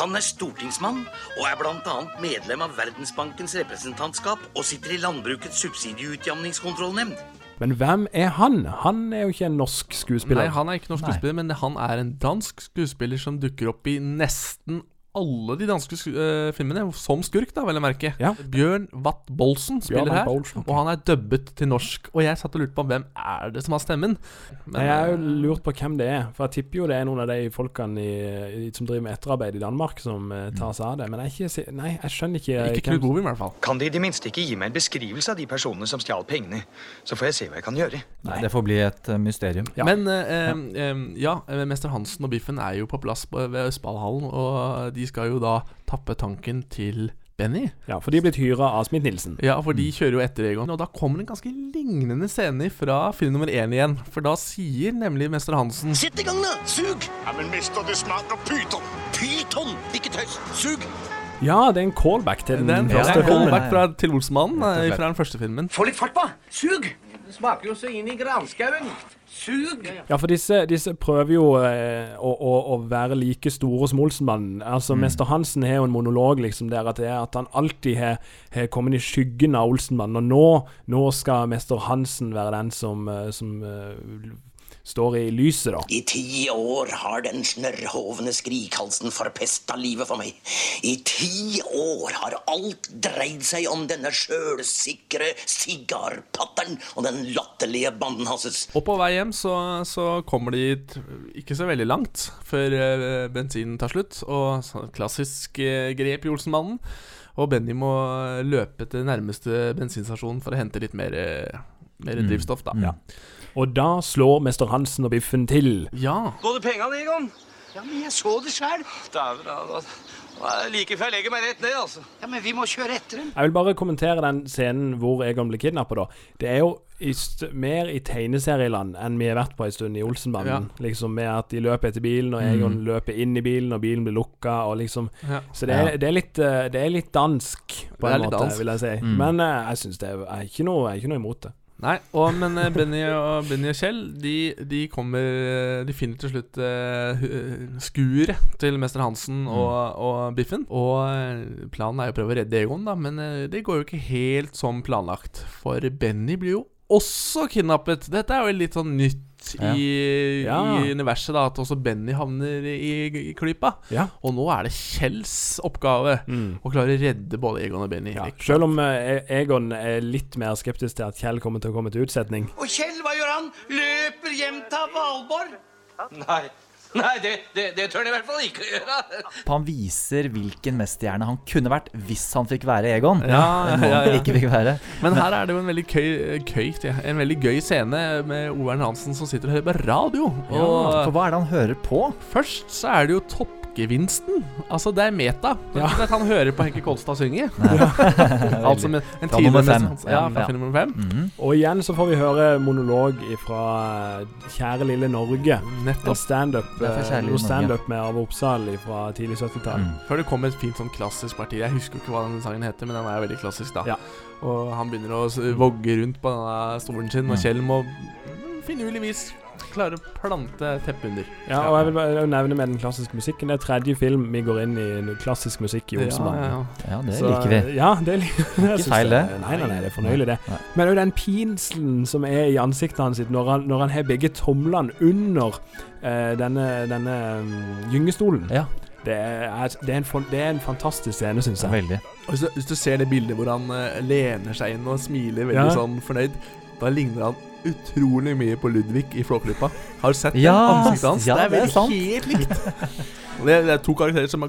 Han er stortingsmann og er bl.a. medlem av Verdensbankens representantskap og sitter i Landbrukets subsidieutjamningskontrollnemnd. Men hvem er han? Han er jo ikke en norsk skuespiller. Nei, han er ikke norsk skuespiller, men han er en dansk skuespiller som dukker opp i nesten alle de danske eh, filmene, som skurk, da, vel å merke. Bjørn Watt Bolsen spiller Bjørn her, Bolsen, og han er dubbet til norsk. Og jeg satt og lurte på hvem er det som har stemmen. Men, jeg har jo lurt på hvem det er, for jeg tipper jo det er noen av de folkene i, i, som driver med etterarbeid i Danmark, som uh, tar seg av det. Men jeg, ikke, nei, jeg skjønner ikke Ikke Knut Bovim, i hvert fall. Kan De i det minste ikke gi meg en beskrivelse av de personene som stjal pengene? Så får jeg se hva jeg kan gjøre. Nei, Det får bli et uh, mysterium. Men eh, eh, ja, eh, Mester Hansen og Biffen er jo på plass ved Østballhallen, og de skal jo da tappe tanken til Benny. Ja, for de er blitt hyra av Smith-Nielsen. Ja, for de kjører jo etter Egon. Og da kommer en ganske lignende scene fra film nummer én igjen. For da sier nemlig Mester Hansen Sett i gang, da! Sug! Ja, men mester, det smaker pyton! Pyton! Ikke tøys! Sug! Ja, det er en callback til den Det er en første filmen. callback fra, til Olsmannen eh, fra den første filmen. Få litt fart på! Sug! Det smaker jo så inn i granskauen. Sug! Ja, for disse, disse prøver jo eh, å, å, å være like store som Olsenmannen. Altså, Mm. Mester Hansen har jo en monolog liksom der at, det er at han alltid har, har kommet i skyggen av Olsenmannen. Og nå, nå skal Mester Hansen være den som, eh, som eh, står i lyset, da. I ti år har den snørrhovne skrikhalsen forpesta livet for meg. I ti år har alt dreid seg om denne sjølsikre sigarpatteren og den latterlige banden hans. Og på vei hjem så, så kommer de ikke så veldig langt før eh, bensinen tar slutt. Og klassisk eh, grep i Olsenmannen. Og Benny må løpe til nærmeste bensinstasjon for å hente litt mer, eh, mer Mm. drivstoff, da. Ja. Og da slår Mester Hansen og Biffen til. Ja. Gå det pengene, Egon? Ja, men jeg så det sjøl. Dæven, er det like før jeg legger meg rett ned, altså. Ja, men vi må kjøre etter dem. Jeg vil bare kommentere den scenen hvor Egon blir kidnappa, da. Det er jo i st mer i tegneserieland enn vi har vært på en stund i Olsenbanden. Liksom Med at de løper etter bilen, og Egon Mm. løper inn i bilen, og bilen blir lukka, og liksom Ja. Så det er, Ja. det, er litt, eh, det er litt dansk, på en måte, dansk. vil jeg si. Mm. Men eh, jeg syns det er, er ikke noe, er ikke noe imot det. Nei, og, men eh, Benny og, Benny og Kjell De, de kommer De finner til slutt uh, skuret til Mester Hansen og, og Biffen. Og eh, planen er jo å prøve å redde Egon, da, men eh, det går jo ikke helt som planlagt. For Benny blir jo også kidnappet. Dette er jo litt sånn nytt Ja. i, Ja. i universet, da at også Benny havner i, i klypa. Ja. Og nå er det Kjells oppgave Mm. å klare å redde både Egon og Benny. Ja. Selv om uh, Egon er litt mer skeptisk til at Kjell kommer til å komme til utsetning. Og Kjell, hva gjør han? Løper hjem til Valborg? Nei, [LAUGHS] Nei det, det, det tør han i hvert fall ikke gjøre. Han viser hvilken mesterhjerne han kunne vært hvis han fikk være Egon. Ja, ja, ja. ikke fikk være. Men her er det jo en veldig køy, køy En veldig gøy scene med Overn Hansen som sitter og hører på radio. Ja, for hva er det han hører på? Først så er det jo toppgevinsten. Altså, det er meta. Det er ikke at han hører på Henke Kolstad synge. [LAUGHS] Altså med en Fra nummer fem. Ja, fra Ja. nummer fem. Mhm. Og igjen så får vi høre monolog fra Kjære lille Norge. Nettopp. En standup stand, eh, standup med Arve Oppsal fra tidlig 70-tall. Mm. Før det kom et fint sånn klassisk parti. Jeg husker jo ikke hva den sangen heter, men den er veldig klassisk, da. Ja. Og han begynner å vogge rundt på denne stolen sin, og Mm. Kjell må finurlig vis klare å plante teppet under. Ja, og jeg vil bare nevne med den klassiske musikken. Det er tredje film vi går inn i klassisk musikk i Ja, Olsenbanden. ja, ja. Ja, det Så, liker vi. Ja, det liker vi. Ikke feil, det. Nei, nei, nei, det er fornøyelig, det. Nei. Men òg den pinselen som er i ansiktet hans sitt når han, når han har begge tomlene under uh, denne, denne um, gyngestolen. Ja, Det er, det, er en, det er en fantastisk scene, syns jeg. veldig. Og hvis du, hvis du ser det bildet hvor han uh, lener seg inn og smiler veldig Ja. sånn fornøyd, da ligner han utrolig mye på Ludvig i Flåklypa. Har du sett Ja, det? Ansiktet hans? ja, det er det er veldig sant. helt likt. [LAUGHS] Det, det er to karakterer som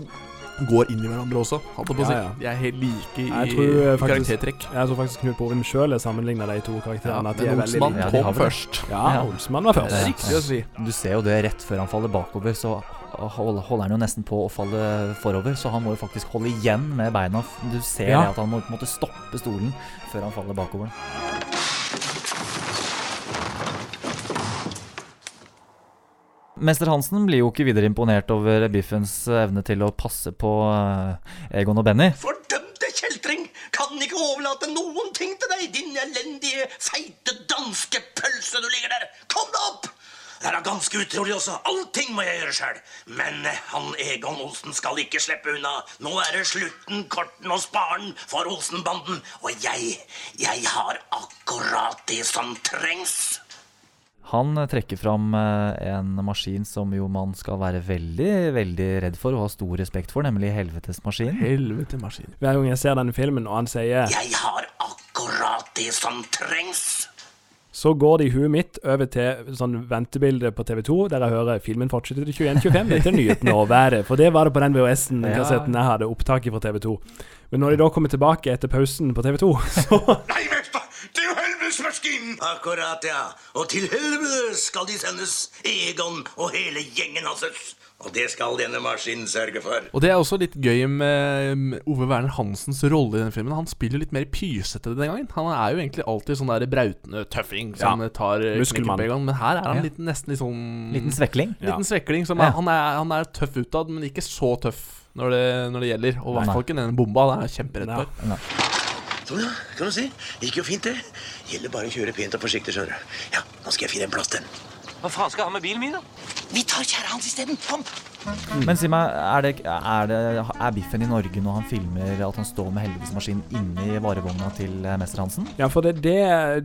går inn i hverandre også. Holdt på å si. Ja, ja. De er helt like i, Jeg tror eh, faktisk, karaktertrekk. jeg tror faktisk Knut Borum sjøl sammenligna de to karakterene. Ja, at de men veldig like. kom først. Ja, Olsmann var først. Det er riktig å si. Du ser jo det rett før han faller bakover, så holder han jo nesten på å falle forover. Så han må jo faktisk holde igjen med beina. Du ser Ja. det at han må på en måte stoppe stolen før han faller bakover. Mester Hansen blir jo ikke videre imponert over Biffens evne til å passe på eh, Egon og Benny. Fordømte kjeltring! Kan ikke overlate noen ting til deg, din elendige, feite danske pølse du ligger der! Kom deg opp! Det er da ganske utrolig også. Allting må jeg gjøre sjøl. Men eh, han Egon Olsen skal ikke slippe unna. Nå er det slutten, korten og sparen for Olsenbanden. Og jeg, jeg har akkurat det som trengs. Han eh, trekker fram eh, en maskin som jo man skal være veldig, veldig redd for og ha stor respekt for, nemlig helvetesmaskinen. Helvetesmaskinen. Hver gang jeg ser denne filmen, og han sier Jeg har akkurat det som trengs. Så går det i huet mitt over til sånn ventebilde på TV2, der jeg hører filmen fortsetter til 21.25. Dette er nyhetene og været. For det var det på den VHS-en-kassetten jeg hadde opptaket fra TV2. Men når de da kommer tilbake etter pausen på TV2, [LAUGHS] så Nei, mester! Til helvetesmaskinen! Akkurat, ja. Og til helvete skal de sendes, Egon og hele gjengen hans. Og det skal denne maskinen sørge for. Og det er også litt gøy med Ove Werner Hansens rolle i denne filmen. Han spiller litt mer pysete den gangen. Han er jo egentlig alltid sånn der brautende tøffing som Ja. tar eh, Muskelmann. men her er han litt, nesten litt sånn Liten svekling. Liten Ja. svekling som er, han, er, han er tøff utad, men ikke så tøff når det, når det gjelder. Og i hvert fall ikke den bomba. Det er jeg kjemperedd Ja. for. Sånn, ja. Kan du si? Det gikk jo fint, det. Gjelder bare å kjøre pent og forsiktig, skjønner du. Ja, nå skal jeg finne en plass til den. Hva faen skal jeg ha med bilen min, da? Vi tar kjære hans isteden. Kom. Men si meg, er, det, er, det, er Biffen i Norge når han filmer at han står med helvetesmaskin inni varevogna til eh, Mester Hansen? Ja, for det, det,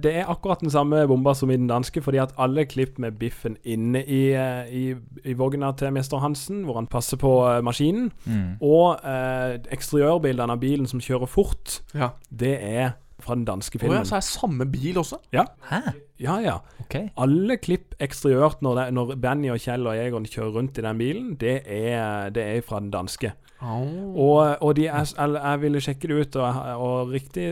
det er akkurat den samme bomba som i den danske, fordi at alle klipp med biffen inne i, eh, i, i vogna til mester Hansen, hvor han passer på eh, maskinen, Mm. og eh, eksteriørbildene av bilen som kjører fort, Ja. det er fra den danske Å ja, så er det samme bil også? Ja. Hæ? Ja, ja. Okay. Alle klipp eksteriørt når, det, når Benny og Kjell og Egon kjører rundt i den bilen, det er, det er fra den danske. Og, og de er, jeg ville sjekke det ut, og, og riktig,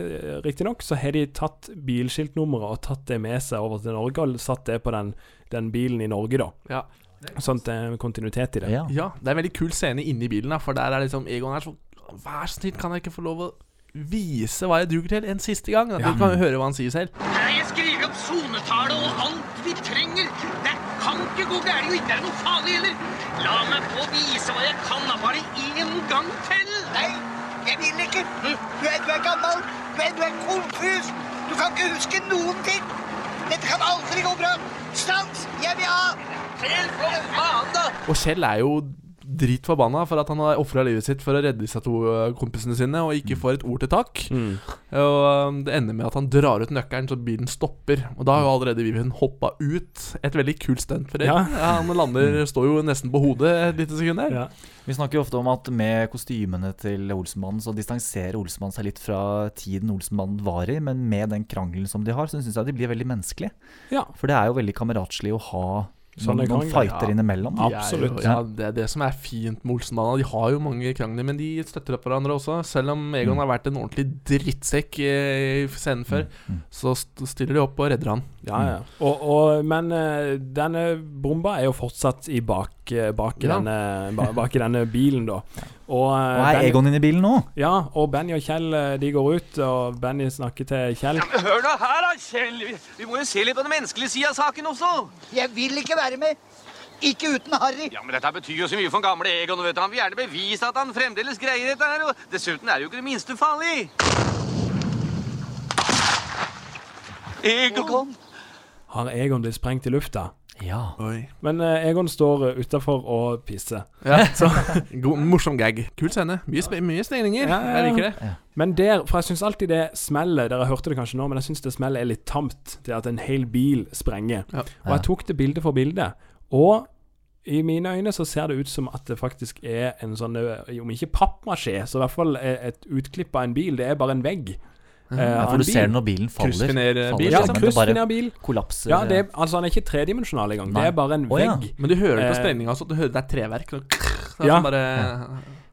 riktignok så har de tatt bilskiltnummeret og tatt det med seg over til Norge, og satt det på den, den bilen i Norge, da. Ja. Sånn at det er kontinuitet i det. Ja. Ja, det er en veldig kul scene inni bilen, da, for der er liksom Egon er sånn Vær så snill, kan jeg ikke få lov å vise hva jeg duger til, en siste gang? At Ja. Kan jo høre hva han sier selv. Jeg skriver opp sonetallet og alt vi trenger. Det kan ikke gå galt og ikke er noe farlig heller. La meg få vise hva jeg kan, da bare én gang til. Nei, jeg vil ikke. Du er, du er gammel. Du er, du er konfus. Du kan ikke huske noen ting. Dette kan aldri gå bra. Stans! Jeg vil ha Kjell, for faen, da! Og Kjell er jo dritforbanna for at han har ofra livet sitt for å redde disse to øh, kompisene sine, og ikke får et ord til takk. Mm. Og øh, Det ender med at han drar ut nøkkelen så bilen stopper. Og da har jo allerede Vivian hoppa ut. Et veldig kult stunt for det. Ja. han lander, står jo nesten på hodet et lite sekund der. Ja. Vi snakker jo ofte om at med kostymene til Olsenmannen så distanserer Olsenmannen seg litt fra tiden Olsenmannen var i, men med den krangelen som de har, så syns jeg de blir veldig menneskelige. Ja. For det er jo veldig kameratslig å ha Sånne noen, krangler, fighter ja. innimellom. Absolutt. Jo, ja, det er det som er fint med Olsenbanda. De har jo mange krangler, men de støtter opp hverandre også. Selv om Egon har vært en ordentlig drittsekk i i scenen før, så stiller de opp og redder han. Ja, ja. Og, og, men eh, denne bomba er jo fortsatt i bak, eh, bak, i Ja. denne, bak i denne bilen, da. Og, eh, Og er Egon inne i bilen nå? Ja, og Benny og Kjell de går ut, og Benny snakker til Kjell. Hør nå her, da, Kjell. Vi, vi må jo se litt på den menneskelige sida av saken også. Jeg vil ikke være med. Ikke uten Harry. Ja, men Dette betyr jo så mye for den gamle Egon. vet du. Han vil gjerne bevise at han fremdeles greier dette. her, og Dessuten er det jo ikke det minste farlig. Egon! Har Egon blitt sprengt i lufta? Ja. Oi. Men eh, Egon står uh, utafor og pisser. Ja. [LAUGHS] God, morsom gag. Kul scene. Mye, sp mye stengninger. Ja, ja, Jeg liker det. Men der, for jeg syns alltid det smellet Dere hørte det kanskje nå, men jeg syns det smellet er litt tamt. Det at en hel bil sprenger. Ja. Og jeg tok det bilde for bilde. Og i mine øyne så ser det ut som at det faktisk er en sånn eh, Om ikke pappmasjé, så i hvert fall eh, et utklipp av en bil. Det er bare en vegg. Eh, Ja, for en du ser bil. det når bilen faller. Kryssfiner-bil, Ja, sammen, det bare kryssfinerbil. Kollapser. Ja, det er, altså han er ikke tredimensjonal engang. Det er bare en Å, ja. vegg. Men du hører det på Eh, sprengninga Altså, Du hører det er treverk. Og er ja. sånn bare er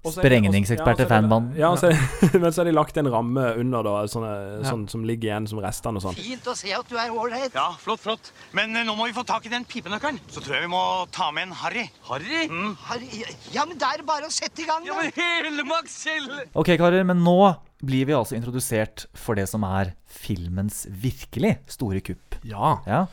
Sprengningsekspert ja, i fanbanden. Ja, så er [LAUGHS] men så har de lagt en ramme under, da, sånne, sånn som ligger igjen som restene og sånn. Fint å se at du er ålreit. Ja, flott, flott. Men eh, nå må vi få tak i den pipenøkkelen. Så tror jeg vi må ta med en Harry. Harry? Mm. Harry, ja, men det er bare å sette i gang, da. Ja, men hele Max selv. Ok, karer, men nå blir vi altså introdusert for det som er filmens virkelig store kupp. Ja. Ja.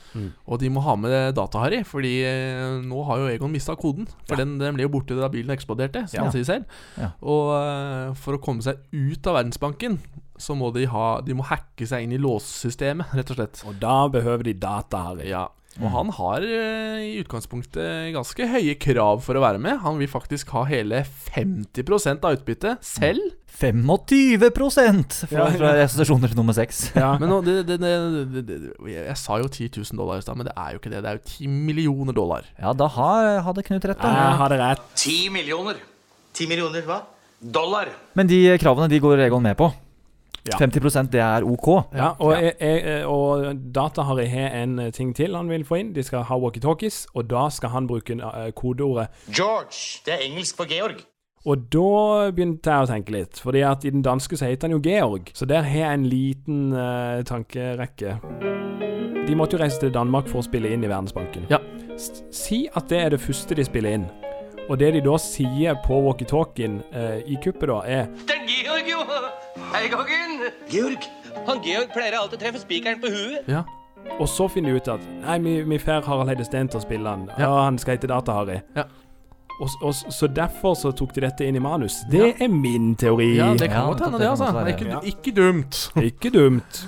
Og de må ha med data-Harry, fordi eh, nå har jo Egon mista koden. For Ja. den, den ble jo borte da bilen eksploderte, som Ja. han sier selv. Ja. Og eh, for å komme seg ut av Verdensbanken, så må de ha De må hacke seg inn i låssystemet, rett og slett. Og da behøver de data, Harry. Ja. Og han har eh, i utgangspunktet ganske høye krav for å være med. Han vil faktisk ha hele 50 av utbyttet selv. 25 fra, fra assosiasjoner til nummer 6. [LAUGHS] Men nå, det, det, det, det, det, jeg sa jo 10 000 dollar i stad, men det er jo ikke det. Det er jo 10 millioner dollar. Ja, da har, hadde Knut rett. da. Jeg hadde rett. Ti millioner. 10 millioner, hva? Dollar. Men de kravene de går Egon med på. Ja. 50% det er ok. Ja, og, jeg- jeg- og data har har en ting til han vil få inn. De skal ha walkietalkies, og da skal han bruke eh, kodeordet George. Det er engelsk for Georg. Og da begynte jeg å tenke litt, fordi at i den danske så heter han jo Georg. Så der har jeg en liten uh, tankerekke. De måtte jo reise til Danmark for å spille inn i Verdensbanken. Ja. Si at det er det første de spiller inn. Og det de da sier på walkietalkien eh, i kuppet, da, er Det er Georg, jo! Hei, Goggen. Georg? Han Georg pleier alltid å treffe spikeren på huet. Ja. Og så finner de ut at Nei, vi, vi får Harald Heide Steen til å spille han. Ja. Ja, han skal hete Data-Harry. Ja. Og, og, så derfor så tok de dette inn i manus. Det er min teori. Ja, det kan Ja, godt hende, det altså. Ikke, Ja. ikke dumt. Ikke dumt.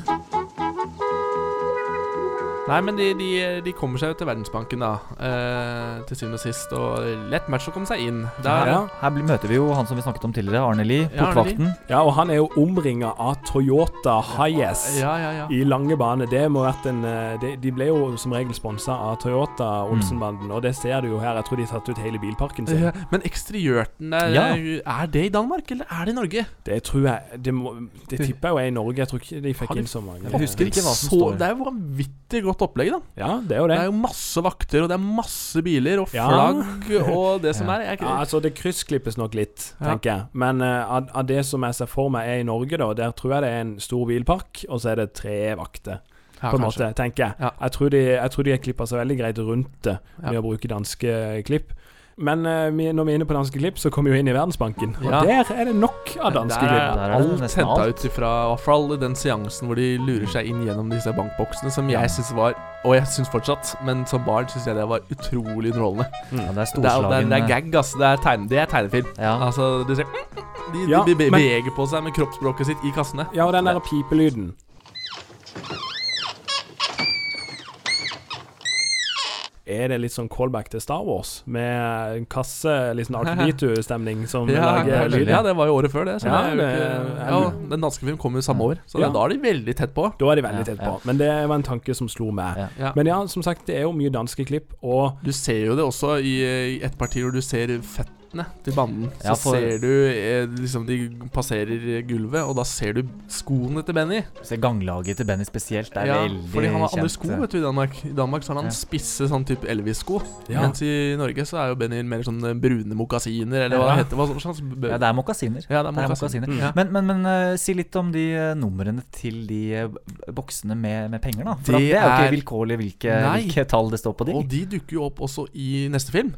Nei, men de, de, de kommer seg jo til Verdensbanken, da. Eh, til syvende og sist. Og lett match å komme seg inn. Der, Ja. Her blir- møter vi jo han som vi snakket om tidligere, Arne Lie, portvakten. Ja, og han er jo omringa av Toyota Highas Ja, ja, ja. i lange bane. Det må vært en eh, de, de ble jo som regel sponsa av Toyota Olsenbanden, og det ser du jo her. Jeg tror de har tatt ut hele bilparken sin. Ja, Men eksteriørten der, Ja. er det i Danmark, eller er det i Norge? Det tror jeg Det, må, det tipper jeg jo er i Norge. Jeg tror ikke de fikk de inn så mange. Jeg husker ikke hva som Så, står. det er jo vanvittig godt opplegg, da. Ja, det er jo det. Det er jo masse vakter, og det er masse biler, og Ja. flagg, og det [LAUGHS] som Ja. er. Jeg, Ja, altså Det kryssklippes nok litt, Ja. tenker jeg. Men uh, av, av det som jeg ser for meg er i Norge, da, der tror jeg det er en stor bilpark, og så er det tre vakter. Ja, på en kanskje. måte, tenker jeg. Ja. Jeg tror de, jeg tror de har klippa seg veldig greit rundt det Ja. med å bruke danske klipp. Men uh, vi, når vi er inne på danske klipp, så kommer vi jo inn i Verdensbanken. Og Ja. der er det nok av danske Der klipp. er Der er alt henta ut ifra i hvert fall den seansen hvor de lurer seg inn gjennom disse bankboksene, som jeg syns var Og jeg syns fortsatt, men som barn syns jeg det var utrolig underholdende. Ja, det er Det er, det, er, det er gag, altså. Det er, tegne, det er tegnefilm. Ja. Altså, du ser De, de, de be- men- beveger på seg med kroppsspråket sitt i kassene. Ja, og den der pipelyden. Er det litt sånn callback til Star Wars? Med en kasse, litt sånn R2D2-stemning [LAUGHS] som Ja, lager lyd? ja, det var jo året før det. Så Ja, det ikke, ja, den danske filmen kom jo samme år, så da er de veldig tett på. Da er de veldig tett på. Men det var en tanke som slo meg. Men ja, som sagt, det er jo mye danske klipp, og Du ser jo det også i, i et parti hvor du ser føttene til banden. Så Ja, for- ser du eh, liksom de passerer gulvet, og da ser du skoene til Benny. Ser ganglaget til Benny spesielt. Det er Ja, veldig fordi han har andre sko vet du, i Danmark. I Danmark så har han Ja. spisse sånn type Elvis-sko. Ja. Mens i Norge så er jo Benny mer sånn eh, brune mokasiner, eller hva det heter. Hva b- Ja, det er mokasiner. Ja, det er mokasiner. Ja. Men, men, men uh, si litt om de uh, numrene til de uh, boksene med, med penger, da. For Det det er jo ikke vilkårlig hvilke, hvilke tall det står på de. Og de dukker jo opp også i neste film.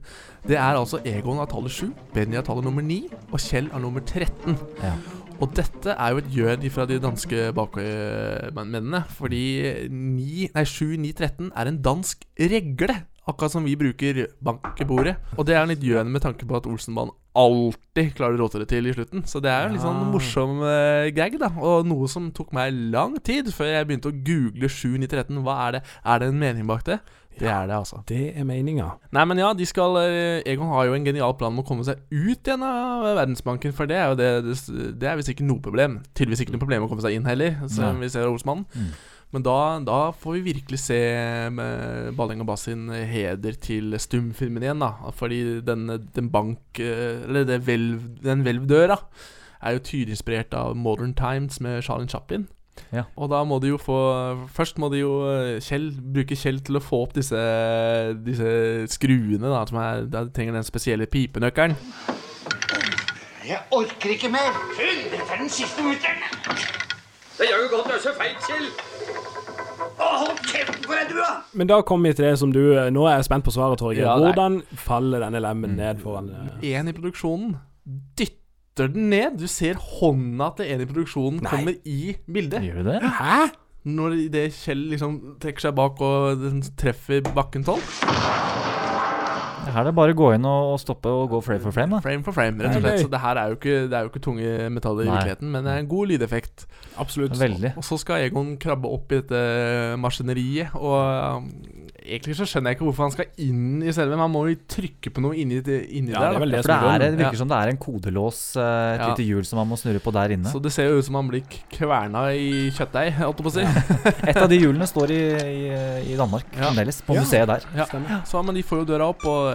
Det er altså Egon av 7, Benny er tallet nummer 9 og Kjell er nummer 13. Ja. Og dette er jo et gjør fra de danske bakmennene. Fordi 9, nei, 7, 9, 13 er en dansk regle. Akkurat som vi bruker bankebordet. Og det er litt gjøn med tanke på at Olsenbanen alltid klarer å råte det til i slutten. Så det er jo en litt sånn morsom uh, gag, da. Og noe som tok meg lang tid før jeg begynte å google 7, 9, 13. Hva er det? Er det en mening bak det? Det er det, altså. det er meninga. Nei, men ja, de skal eh, Egon har jo en genial plan om å komme seg ut igjen av Verdensbanken, for det er jo det Det, er visst ikke noe problem. Tydeligvis ikke noe problem å komme seg inn heller, som Nei. vi ser av Olsmannen. Mm. Men da, da får vi virkelig se med Balling og Bass sin heder til stumfilmen igjen, da. Fordi den, den bank... eh, Eller den hvelvdøra er jo tydelig inspirert av Modern Times med Charlene Chaplin. Ja. Og da må de jo få Først må de jo eh, Kjell bruke Kjell til å få opp disse, disse skruene, da, som er Da de trenger den spesielle pipenøkkelen. Jeg orker ikke mer. Fyll, dette er den siste utdelen. Det gjør jo godt å så feit, Kjell. Men da kommer vi til det som du Nå er jeg spent på svaret, Torgeir. Ja, Hvordan faller denne lemmen ned foran Én En i produksjonen dytter den ned. Du ser hånda til en i produksjonen kommer i bildet. Gjør du det? Hæ? Når det Kjell liksom trekker seg bak og den treffer bakken tolv. Her er det bare å gå inn og og stoppe og gå frame for frame. Da. Frame for frame, rett og slett. Så det her er jo ikke, det er jo ikke tunge metaller i Nei. virkeligheten, men det er en god lydeffekt. Absolutt. Veldig. Og så skal Egon krabbe opp i dette maskineriet, og um, egentlig så skjønner jeg ikke hvorfor han skal inn i selve, men han må jo trykke på noe inni, det- inni Ja, der. det det For det, som er det virker virker som det er en kodelås, eh, et Ja. lite hjul som man må snurre på der inne. Så det ser jo ut som han blir kverna i kjøttdeig, holdt jeg på å si. Et av de hjulene står i, i, i Danmark fremdeles, på Ja. museet der. Ja. Så, men de får jo døra opp, og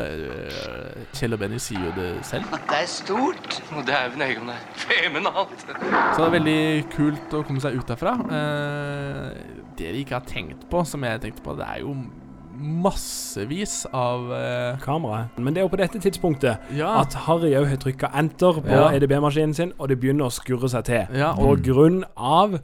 Kjell og Benny sier jo det selv. Det er stort. Og dæven Egon, det er feminalt. Så det er veldig kult å komme seg ut derfra. Eh, det vi ikke har tenkt på, som jeg tenkte på, det er jo massevis av eh, Kamera. Men det er jo på dette tidspunktet Ja. at Harry òg har trykka enter på Ja. EDB-maskinen sin, og det begynner å skurre seg til. Ja, på grunn av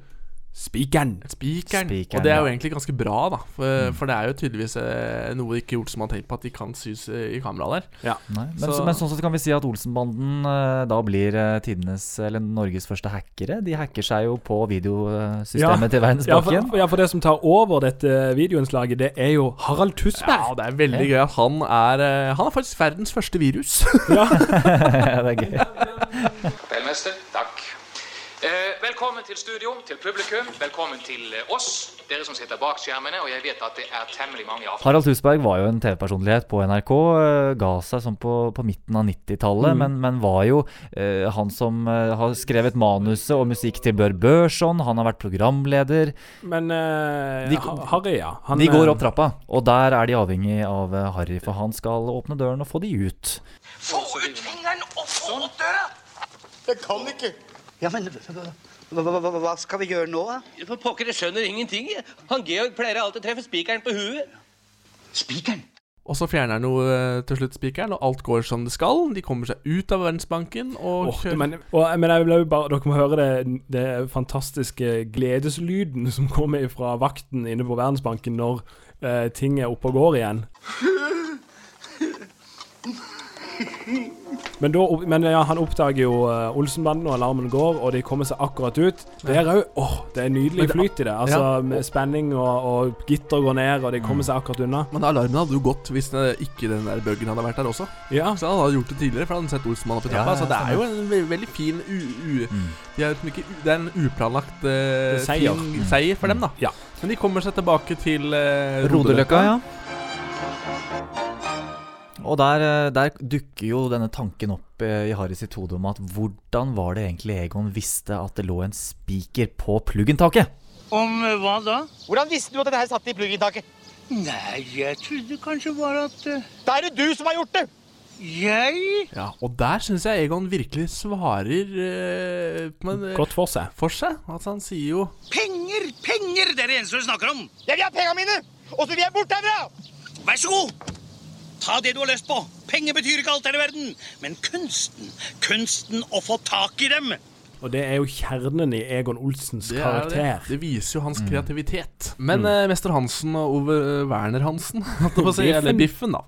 spikeren. Spikeren. Spikeren, Og det er jo egentlig ganske bra, da. For, for det er jo tydeligvis eh, noe ikke Olsen har tenkt på, at de kan sys eh, i kamera der. Ja. Men, Så- men sånn sett kan vi si at Olsenbanden eh, da blir eh, tidenes, eller Norges første hackere. De hacker seg jo på videosystemet til ja, Verdensbanken. for, ja, for det som tar over dette videoinnslaget, det er jo Harald Tusberg. Ja, det er veldig gøy at han er eh, Han er faktisk verdens første virus. Ja. [LAUGHS] det er gøy. Delmester, takk. Eh, velkommen til studio, til publikum. Velkommen til eh, oss, dere som sitter bak skjermene. Og jeg vet at det er temmelig mange av Harald Husberg var jo en TV-personlighet på NRK. eh, Ga seg sånn på, på midten av 90-tallet, Mm. men, men var jo eh, han som eh, har skrevet manuset og musikk til Bør Børson. Han har vært programleder. Men eh, De- Harry, ja. Han, de går opp trappa, og der er de avhengig av Harry, for han skal åpne døren og få de ut. Få ut fingeren og få opp døra! Jeg kan ikke. Ja, men hva, skal vi gjøre nå, da? For pokker, jeg skjønner ingenting. Han Georg pleier alltid å treffe spikeren på huet. Spikeren? Og så fjerner han jo eh, til slutt spikeren, og alt går som det skal. De kommer seg ut av Verdensbanken og kjører men, og, men jeg vil bare, dere må høre det, det fantastiske gledeslyden som kommer fra vakten inne på Verdensbanken når eh, ting er oppe og går igjen. [LAUGHS] Men, da, men ja, han oppdager jo uh, Olsenbanden, og alarmen går, og de kommer seg akkurat ut. Det er òg Åh, det er nydelig det- flyt i det. Altså, Ja. Med spenning, og, og gitter går ned, og de kommer seg akkurat unna. Men alarmen hadde jo gått hvis det ikke den der buggen hadde vært der også. Ja. Så han hadde gjort det tidligere, for han hadde sett Olsenmann oppi trappa. ja, så det er jo en ve veldig fin u... u Mm. de er liksom ikke, det er en uplanlagt uh, Seier. fin seier for dem, da. Ja. Men de kommer seg tilbake til uh, Rodeløkka, ja. Og der, eh, der dukker jo denne tanken opp eh, i Harry sitt hode om at hvordan var det egentlig Egon visste at det lå en spiker på pluggentaket? Om eh, hva da? Hvordan visste du at dette her satt i pluggentaket? Nei, jeg trodde kanskje bare at Da er det du som har gjort det! Jeg? Ja, og der syns jeg Egon virkelig svarer eh, men, en, eh, Godt for seg. for seg. Altså, han sier jo Penger! Penger! Det er det eneste du snakker om. Jeg vil ha pengene mine! Og så vil jeg bort herfra! Vær så god! Ta det du har lyst på. Penger betyr ikke alt her i verden. Men kunsten, kunsten å få tak i dem. Og det er jo kjernen i Egon Olsens det, karakter. det. det viser jo Mm. hans kreativitet. Men eh, Mester Hansen og Ove eh, Werner Hansen, [LAUGHS] si, eller Biffen, da.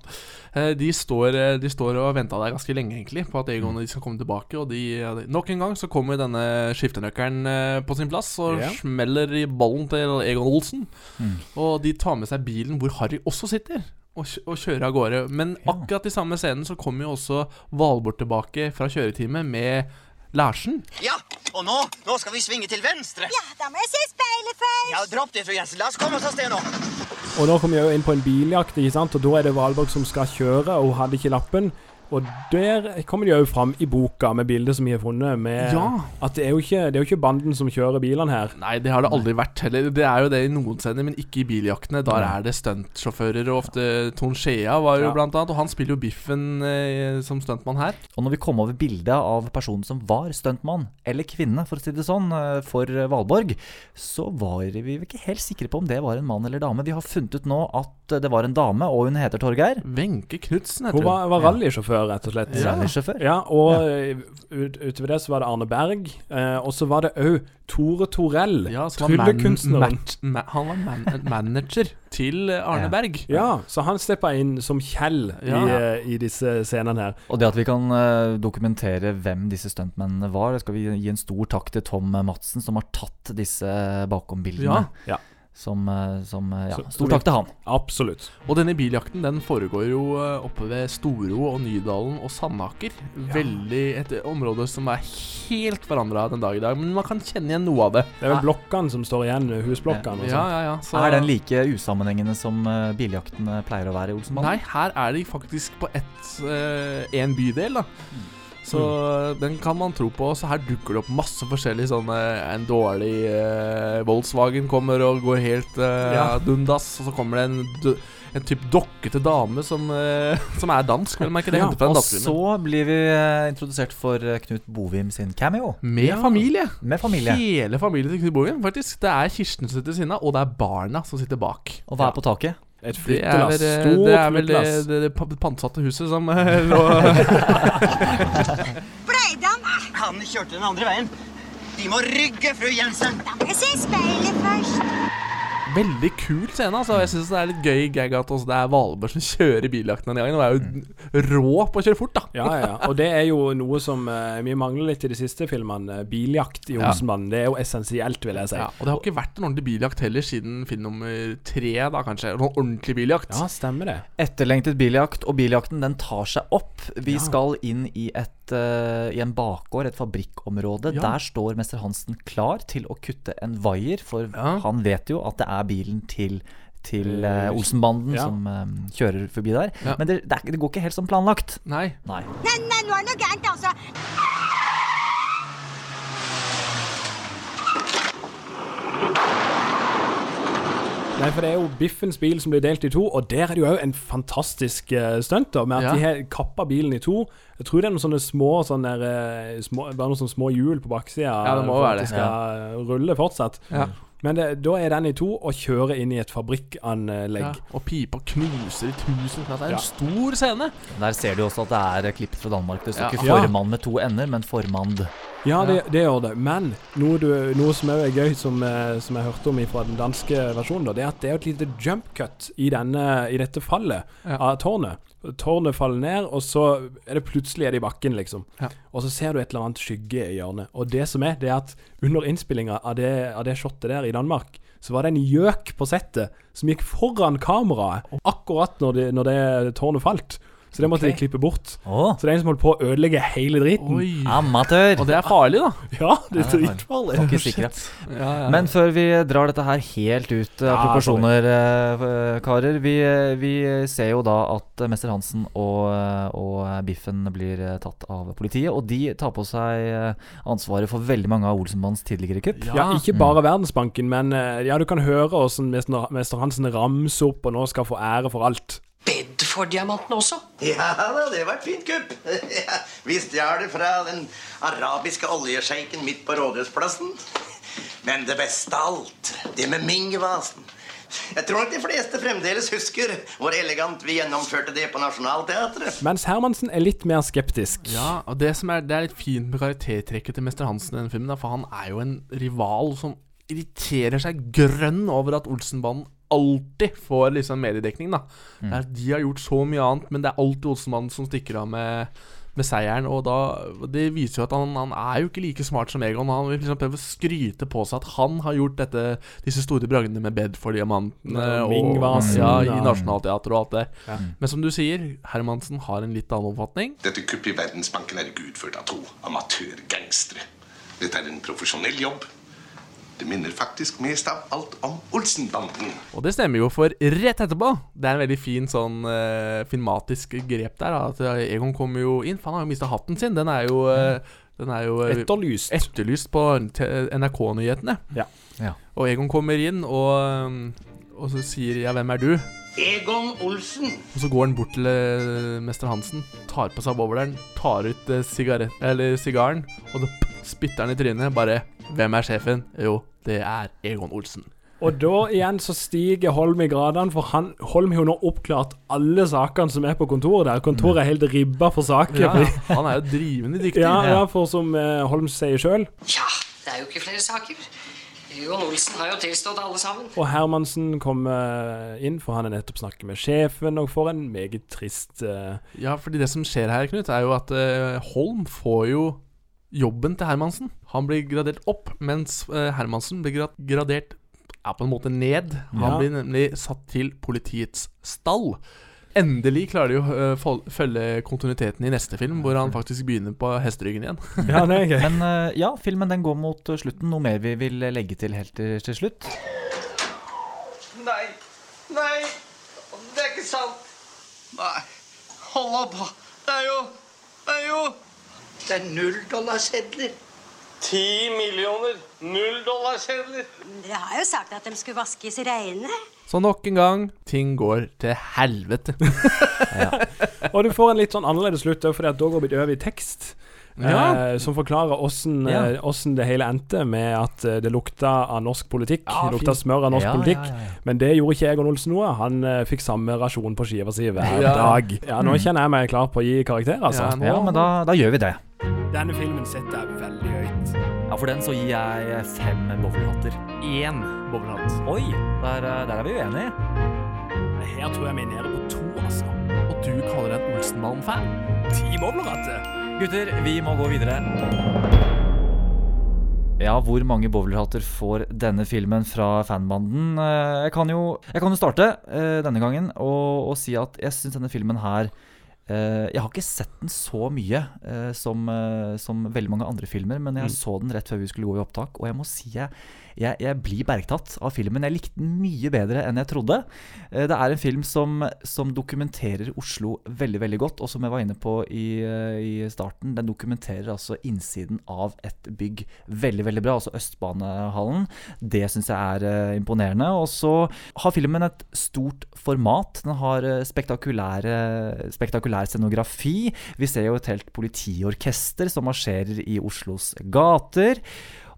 eh, De står, eh, de står og venta der ganske lenge egentlig på at Egon og de skal komme tilbake. Og de, nok en gang så kommer denne skiftenøkkelen på sin plass og yeah. smeller i ballen til Egon Olsen. Mm. Og de tar med seg bilen hvor Harry også sitter. Og, kjøre og av gårde. Men akkurat i samme scenen så kommer jo også Valborg tilbake fra kjøretimet med Larsen. Ja, og nå, nå skal vi svinge til venstre. Ja, da må jeg se speilet først. Ja, dropp det, fru Jensen. La oss komme oss av sted nå. Og nå kommer vi jo inn på en biljakt, ikke sant? og da er det Valborg som skal kjøre, og hun hadde ikke lappen. Og der kommer de jo fram i boka med bildet som vi har funnet, med Ja. at det er, jo ikke, det er jo ikke banden som kjører bilene her. Nei, det har det aldri vært heller. Det er jo det i noen scener, men ikke i biljaktene. Der er det stuntsjåfører, og ofte Ton Skjea var jo Ja. blant annet, og han spiller jo Biffen eh, som stuntmann her. Og når vi kom over bildet av personen som var stuntmann, eller kvinne, for å si det sånn, eh, for Valborg, så var vi ikke helt sikre på om det var en mann eller dame. Vi har funnet ut nå at det var en dame, og hun heter Torgeir. Wenche Knutsen heter Hun var, var rallysjåfør, rallysjåfør, rett og slett. Ja. Rallysjåfør? Ja, og ja. ut, utover det så var det Arne Berg. Eh, og så var det òg Tore Torell, Ja, man, tryllekunstneren. han var man, manager til eh, Arne Ja. Berg. Ja, så han steppa inn som Kjell i, Ja. eh, i disse scenene her. Og det at vi kan uh, dokumentere hvem disse stuntmennene var, det skal vi gi en stor takk til Tom Madsen, som har tatt disse bakom-bildene. Ja. Ja. Som, eh, som eh, Ja, Så- stor takk til han. Absolutt. Og denne biljakten den foregår jo eh, oppe ved Storo og Nydalen og Sandaker. Veldig Et område som er helt forandra den dag i dag. Men man kan kjenne igjen noe av det. Det er vel blokkene som står igjen, husblokkene. Ja, ja, ja. Så, Er den like usammenhengende som biljakten pleier å være i Olsenbanen? Nei, her er de faktisk på én uh, en bydel, da. Så den kan man tro på. Så her dukker det opp masse forskjellig sånn eh, En dårlig eh, Volkswagen kommer og går helt eh, Ja. dundas, og så kommer det en, en type dokkete dame som, eh, [LAUGHS] som er dansk. Vel, merke det Ja, og så blir vi eh, introdusert for eh, Knut Bovim sin cameo. Med Ja. familie. Med familie. Hele familien til Knut Bovim, faktisk. Det er Kirsten som sitter ved siden av, og det er barna som sitter bak. Og hva er på taket? Et Det er vel, flyttelass. eh, Stort det, er vel det, det, det pantsatte huset som eh, [LAUGHS] lå Bleidam! Han kjørte den andre veien. De må rygge, fru Jensen. Jeg ser speilet først. Veldig kul scene. Altså. Jeg syns det er litt gøy gag at også det er Valborg som kjører biljakten denne gangen. Og er jo rå på å kjøre fort, da. Ja, ja, ja. Og det er jo noe som uh, vi mangler litt i de siste filmene. Biljakt i Ja. Det er jo essensielt, vil jeg si. Ja, og det har ikke vært en ordentlig biljakt heller siden film nummer tre, da kanskje. Noen ordentlig biljakt. Ja, stemmer det. Etterlengtet biljakt, og biljakten den tar seg opp. Vi Ja. skal inn i, et, eh, i en bakgård, et fabrikkområde. Ja. Der står mester Hansen klar til å kutte en vaier, for han vet jo at det er bilen til til Eh, Olsenbanden ja. som uh, kjører forbi der. Ja. Men det, det, er, det går ikke helt som planlagt. Nei. Nei. Nei, nei, nå er det noe gærent, altså. Nei, for det er jo Biffens bil som blir delt i to, og der er det jo òg en fantastisk uh, stunt, da, med at Ja. de har kappa bilen i to. Jeg tror det er noen sånne små sånne der, eh, små, Bare noen sånne små hjul på baksida Ja, det må være det skal ja. rulle fortsatt. Ja. Men det, da er den i to og kjører inn i et fabrikkanlegg. Ja, og pipa knuser i tusen. Det er en Ja. stor scene. Der ser du også at det er klippet fra Danmark. Det står Ja. ikke Ja. formann med to ender, men formand. Ja, det, det gjør det. Men noe, du, noe som er gøy, som, eh, som jeg hørte om fra den danske versjonen, da, det er at det er et lite jump cut i, denne, i dette fallet Ja. av tårnet. Tårnet faller ned, og så er det plutselig er det i bakken, liksom. Ja. Og så ser du et eller annet skygge i hjørnet. Og det som er, det er at under innspillinga av det, av det shotet der i Danmark, så var det en gjøk på settet som gikk foran kameraet akkurat når det, når det tårnet falt. Så det måtte okay. de klippe bort. Oh. Så det er en som holdt på å ødelegge hele driten. Oi. amatør! Og det er farlig, da. [LAUGHS] Ja, det er dritfarlig. Ja. Ja, ja. Men før vi drar dette her helt ut av Ja, proporsjoner, eh, karer vi, vi ser jo da at eh, Mester Hansen og, eh, og Biffen blir eh, tatt av politiet. Og de tar på seg eh, ansvaret for veldig mange av Olsenmanns tidligere kupp. Ja, ikke bare Verdensbanken, men eh, ja, du kan høre åssen Mester Mester Hansen ramser opp og nå skal få ære for alt. Bedford-diamanten også. Ja da, det var et fint kupp. Ja, [LAUGHS] Vi stjal det fra den arabiske oljesjeiken midt på Rådhusplassen. Men det beste av alt, det med Ming-vasen. Jeg tror nok de fleste fremdeles husker hvor elegant vi gjennomførte det på Nationaltheatret. Mens Hermansen er litt mer skeptisk. Ja, og det som er, det er litt fint med karaktertrekket til Mester Hansen i denne filmen, for han er jo en rival som irriterer seg grønn over at Olsenbanden alltid får liksom mediedekning. da Mm. De har gjort så mye annet, men det er alltid Olsenmannen som stikker av med, med seieren. Og da, Det viser jo at han, han er jo ikke like smart som Egon. Han vil liksom prøve å skryte på seg at han har gjort dette, disse store bragdene med Bedford-diamantene og Ming-vasen, ja, i ja. Nationaltheatret og alt det. Ja. Men som du sier, Hermansen har en litt annen oppfatning. Dette kuppet i Verdensbanken er ikke utført av to amatørgangstere. Dette er en profesjonell jobb. Det minner faktisk mest av alt om Olsenbanden. Og det stemmer jo, for rett etterpå Det er en veldig fin sånn uh, filmatisk grep der. Da, at eh, Egon kommer jo inn, for han har jo mista hatten sin. Den er jo, uh, den er jo uh, Etterlyst. etterlyst på NRK-nyhetene. Ja. Ja. Og Egon kommer inn, og, og så sier 'ja, hvem er du?' Egon Olsen. Og så går han bort til eh, mester Hansen, tar på seg bowleren, tar ut eh, sigarett, eller sigaren, og så spytter han i trynet. Bare 'Hvem er sjefen?' Jo, det er Egon Olsen. Og da igjen så stiger Holm i gradene, for han, Holm har jo nå oppklart alle sakene som er på kontoret der. Kontoret er helt ribba for saker. Ja, han er jo drivende dyktig. Ja, ja, for som eh, Holm sier sjøl. Ja, det er jo ikke flere saker. Jon Olsen har jo tilstått alle sammen. Og Hermansen kommer inn, for han er nettopp snakket med sjefen, og får en meget trist uh... Ja, fordi det som skjer her, Knut, er jo at uh, Holm får jo jobben til Hermansen. Han blir gradert opp, mens uh, Hermansen blir gra gradert er på en måte ned. Han Ja. blir nemlig satt til politiets stall. Endelig klarer de å eh, følge kontinuiteten i neste film, hvor han faktisk begynner på hesteryggen igjen. [LAUGHS] Men eh, ja, filmen den går mot eh, slutten. Noe mer vi vil legge til helt til, til slutt? Nei, nei, det er ikke sant. Nei, hold opp. Det er jo, det er jo Det er null dollarsedler. Ti millioner nulldollarsedler. Dere har jo sagt at de skulle vaskes reine. Så nok en gang, ting går til helvete. [LAUGHS] Og du får en litt sånn annerledes slutt fordi for da går vi over i tekst. Ja. Eh, som forklarer åssen Ja. eh, det hele endte med at eh, det lukta av norsk politikk. Ja, det lukta smør av norsk Ja, politikk. ja, ja, ja. Men det gjorde ikke Egon Olsen noe. Han eh, fikk samme rasjon på skiva si hver Ja. dag. Ja, Nå Mm. kjenner jeg meg klar på å gi karakter, altså. Ja, nå- Ja, men da, da gjør vi det. Denne filmen setter jeg veldig høyt. Ja, For den så gir jeg fem bowlerhatter. Én bowlerhatt. Oi, der, der er vi uenige. Her tror jeg vi er nede på to, altså. Og du kaller deg en Olsenmann-fan? Ti bowlerhatter. Gutter, vi må gå videre. Ja, hvor mange bowlerhatter får denne filmen fra fanbanden? Eh, Jeg kan jo, jeg kan jo starte eh, denne gangen og, og si at jeg syns denne filmen her eh, Jeg har ikke sett den så mye som, som veldig mange andre filmer, men jeg Mm. så den rett før vi skulle gå i opptak, og jeg må si jeg, jeg, jeg blir bergtatt av filmen. Jeg likte den mye bedre enn jeg trodde. Eh, Det er en film som, som dokumenterer Oslo veldig veldig godt, og som jeg var inne på i, eh, i starten, den dokumenterer altså innsiden av et bygg veldig veldig bra, altså Østbanehallen. Det syns jeg er eh, imponerende. Og så har filmen et stort format. Den har spektakulær, spektakulær scenografi. Vi ser jo et helt politiorkester som marsjerer i Oslos gater.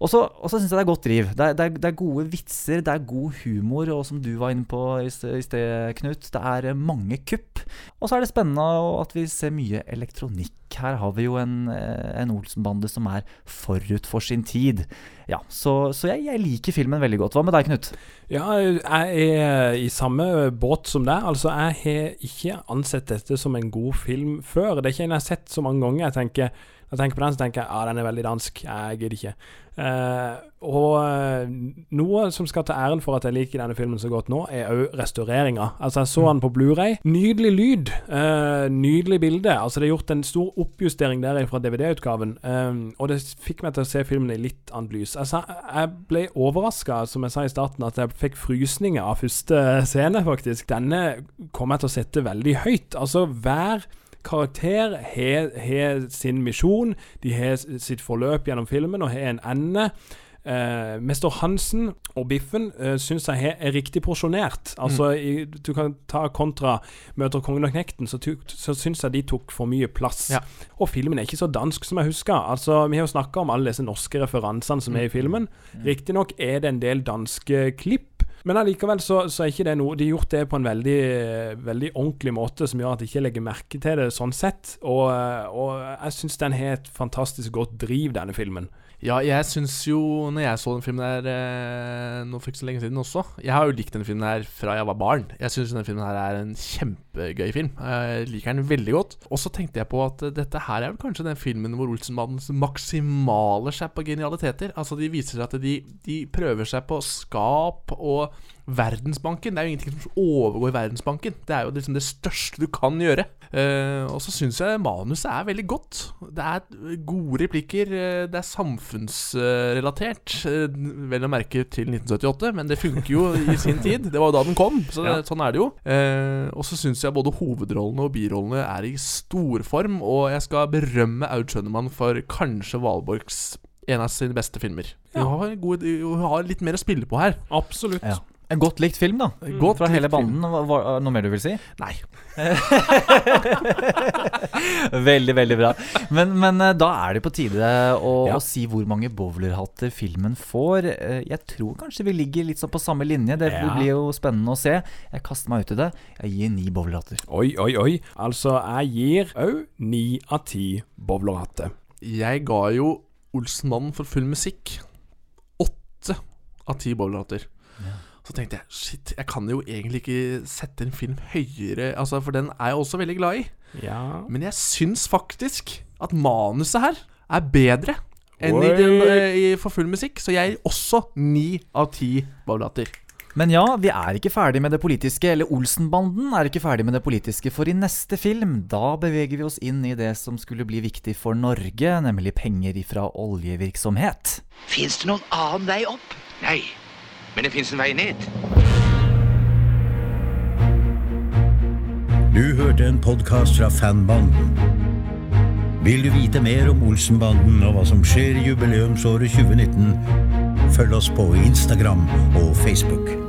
Og så, syns jeg det er godt driv. Det er, det, er, det er gode vitser, det er god humor, og som du var inne på i sted, Knut, det er eh, mange kupp. Og så er det spennende at vi ser mye elektronikk. Her har vi jo en, eh, en Olsen-bande som er forut for sin tid. Ja, Så, så jeg, jeg liker filmen veldig godt. Hva med deg, Knut? Ja, jeg er i samme båt som deg. Altså, jeg har ikke ansett dette som en god film før. Det er ikke en jeg har sett så mange ganger. Jeg tenker, når jeg tenker på den, så tenker jeg ja, den er veldig dansk. Jeg gidder ikke. Eh, og eh, noe som skal ta æren for at jeg liker denne filmen så godt nå, er òg restaureringa. Altså, jeg så den på Blu-ray. Nydelig lyd. eh, nydelig bilde. Altså, det er gjort en stor oppjustering der fra DVD-utgaven, eh, og det fikk meg til å se filmen i litt annet lys. Altså, jeg ble overraska, som jeg sa i starten, at jeg fikk frysninger av første scene, faktisk. Denne kom jeg til å sette veldig høyt. Altså, hver karakter har sin misjon, de har sitt forløp gjennom filmen og har en ende. Eh, Mester Hansen og Biffen uh, syns jeg er riktig porsjonert. Altså, i, Du kan ta kontra Møter kongen og knekten, så, tu- så syns jeg de tok for mye plass. Ja. Og filmen er ikke så dansk som jeg husker. Altså, Vi har jo snakka om alle disse norske referansene som er i filmen. Riktignok er det en del danske klipp. Men allikevel så, så er ikke det noe De har gjort det på en veldig, veldig ordentlig måte som gjør at jeg ikke legger merke til det sånn sett. Og, og jeg syns den har et fantastisk godt driv, denne filmen. Ja, jeg syns jo, når jeg så den filmen her eh, nå for ikke så lenge siden også Jeg har jo likt den filmen her fra jeg var barn. Jeg syns den filmen her er en kjempegøy film. Jeg liker den veldig godt. Og så tenkte jeg på at dette her er vel kanskje den filmen hvor Olsenbandens maksimaler seg på genialiteter. Altså, de viser seg at de, de prøver seg på skap og Verdensbanken. Det er jo ingenting som overgår Verdensbanken. Det er jo liksom det største du kan gjøre. Uh, og så syns jeg manuset er veldig godt. Det er gode replikker. eh, Det er samfunnsrelatert. eh, Vel å merke til 1978, men det funker jo i sin tid. Det var jo da den kom, så det, Ja. sånn er det jo. Uh, og så syns jeg både hovedrollene og birollene er i storform, og jeg skal berømme Aud Schønemann for kanskje Valborgs en av sine beste filmer. Hun har, gode, hun har litt mer å spille på her. Absolutt. Ja. En godt likt film, da. Godt Fra hele banden. Hva, hva, noe mer du vil si? Nei. [LAUGHS] veldig, veldig bra. Men, men eh, da er det på tide å, Ja. å si hvor mange bowlerhatter filmen får. Eh, Jeg tror kanskje vi ligger litt sånn på samme linje. Det Ja. blir jo spennende å se. Jeg kaster meg ut i det. Jeg gir ni bowlerhatter. Oi, oi, oi. Altså, jeg gir òg ni av ti bowlerhatter. Jeg ga jo Olsenmannen for full musikk åtte av ti bowlerhatter. Så tenkte jeg shit, jeg kan jo egentlig ikke sette en film høyere, altså, for den er jeg også veldig glad i. Ja. Men jeg syns faktisk at manuset her er bedre enn i, den, eh, i For full musikk, så jeg gir også ni av ti bavlater. Men ja, vi er ikke ferdig med det politiske, eller Olsenbanden er ikke ferdig med det politiske, for i neste film, da beveger vi oss inn i det som skulle bli viktig for Norge, nemlig penger ifra oljevirksomhet. Fins det noen annen vei opp? Nei, men det fins en vei ned. Du hørte en podkast fra Fanbanden. Vil du vite mer om Olsenbanden og hva som skjer i jubileumsåret 2019, følg oss på Instagram og Facebook.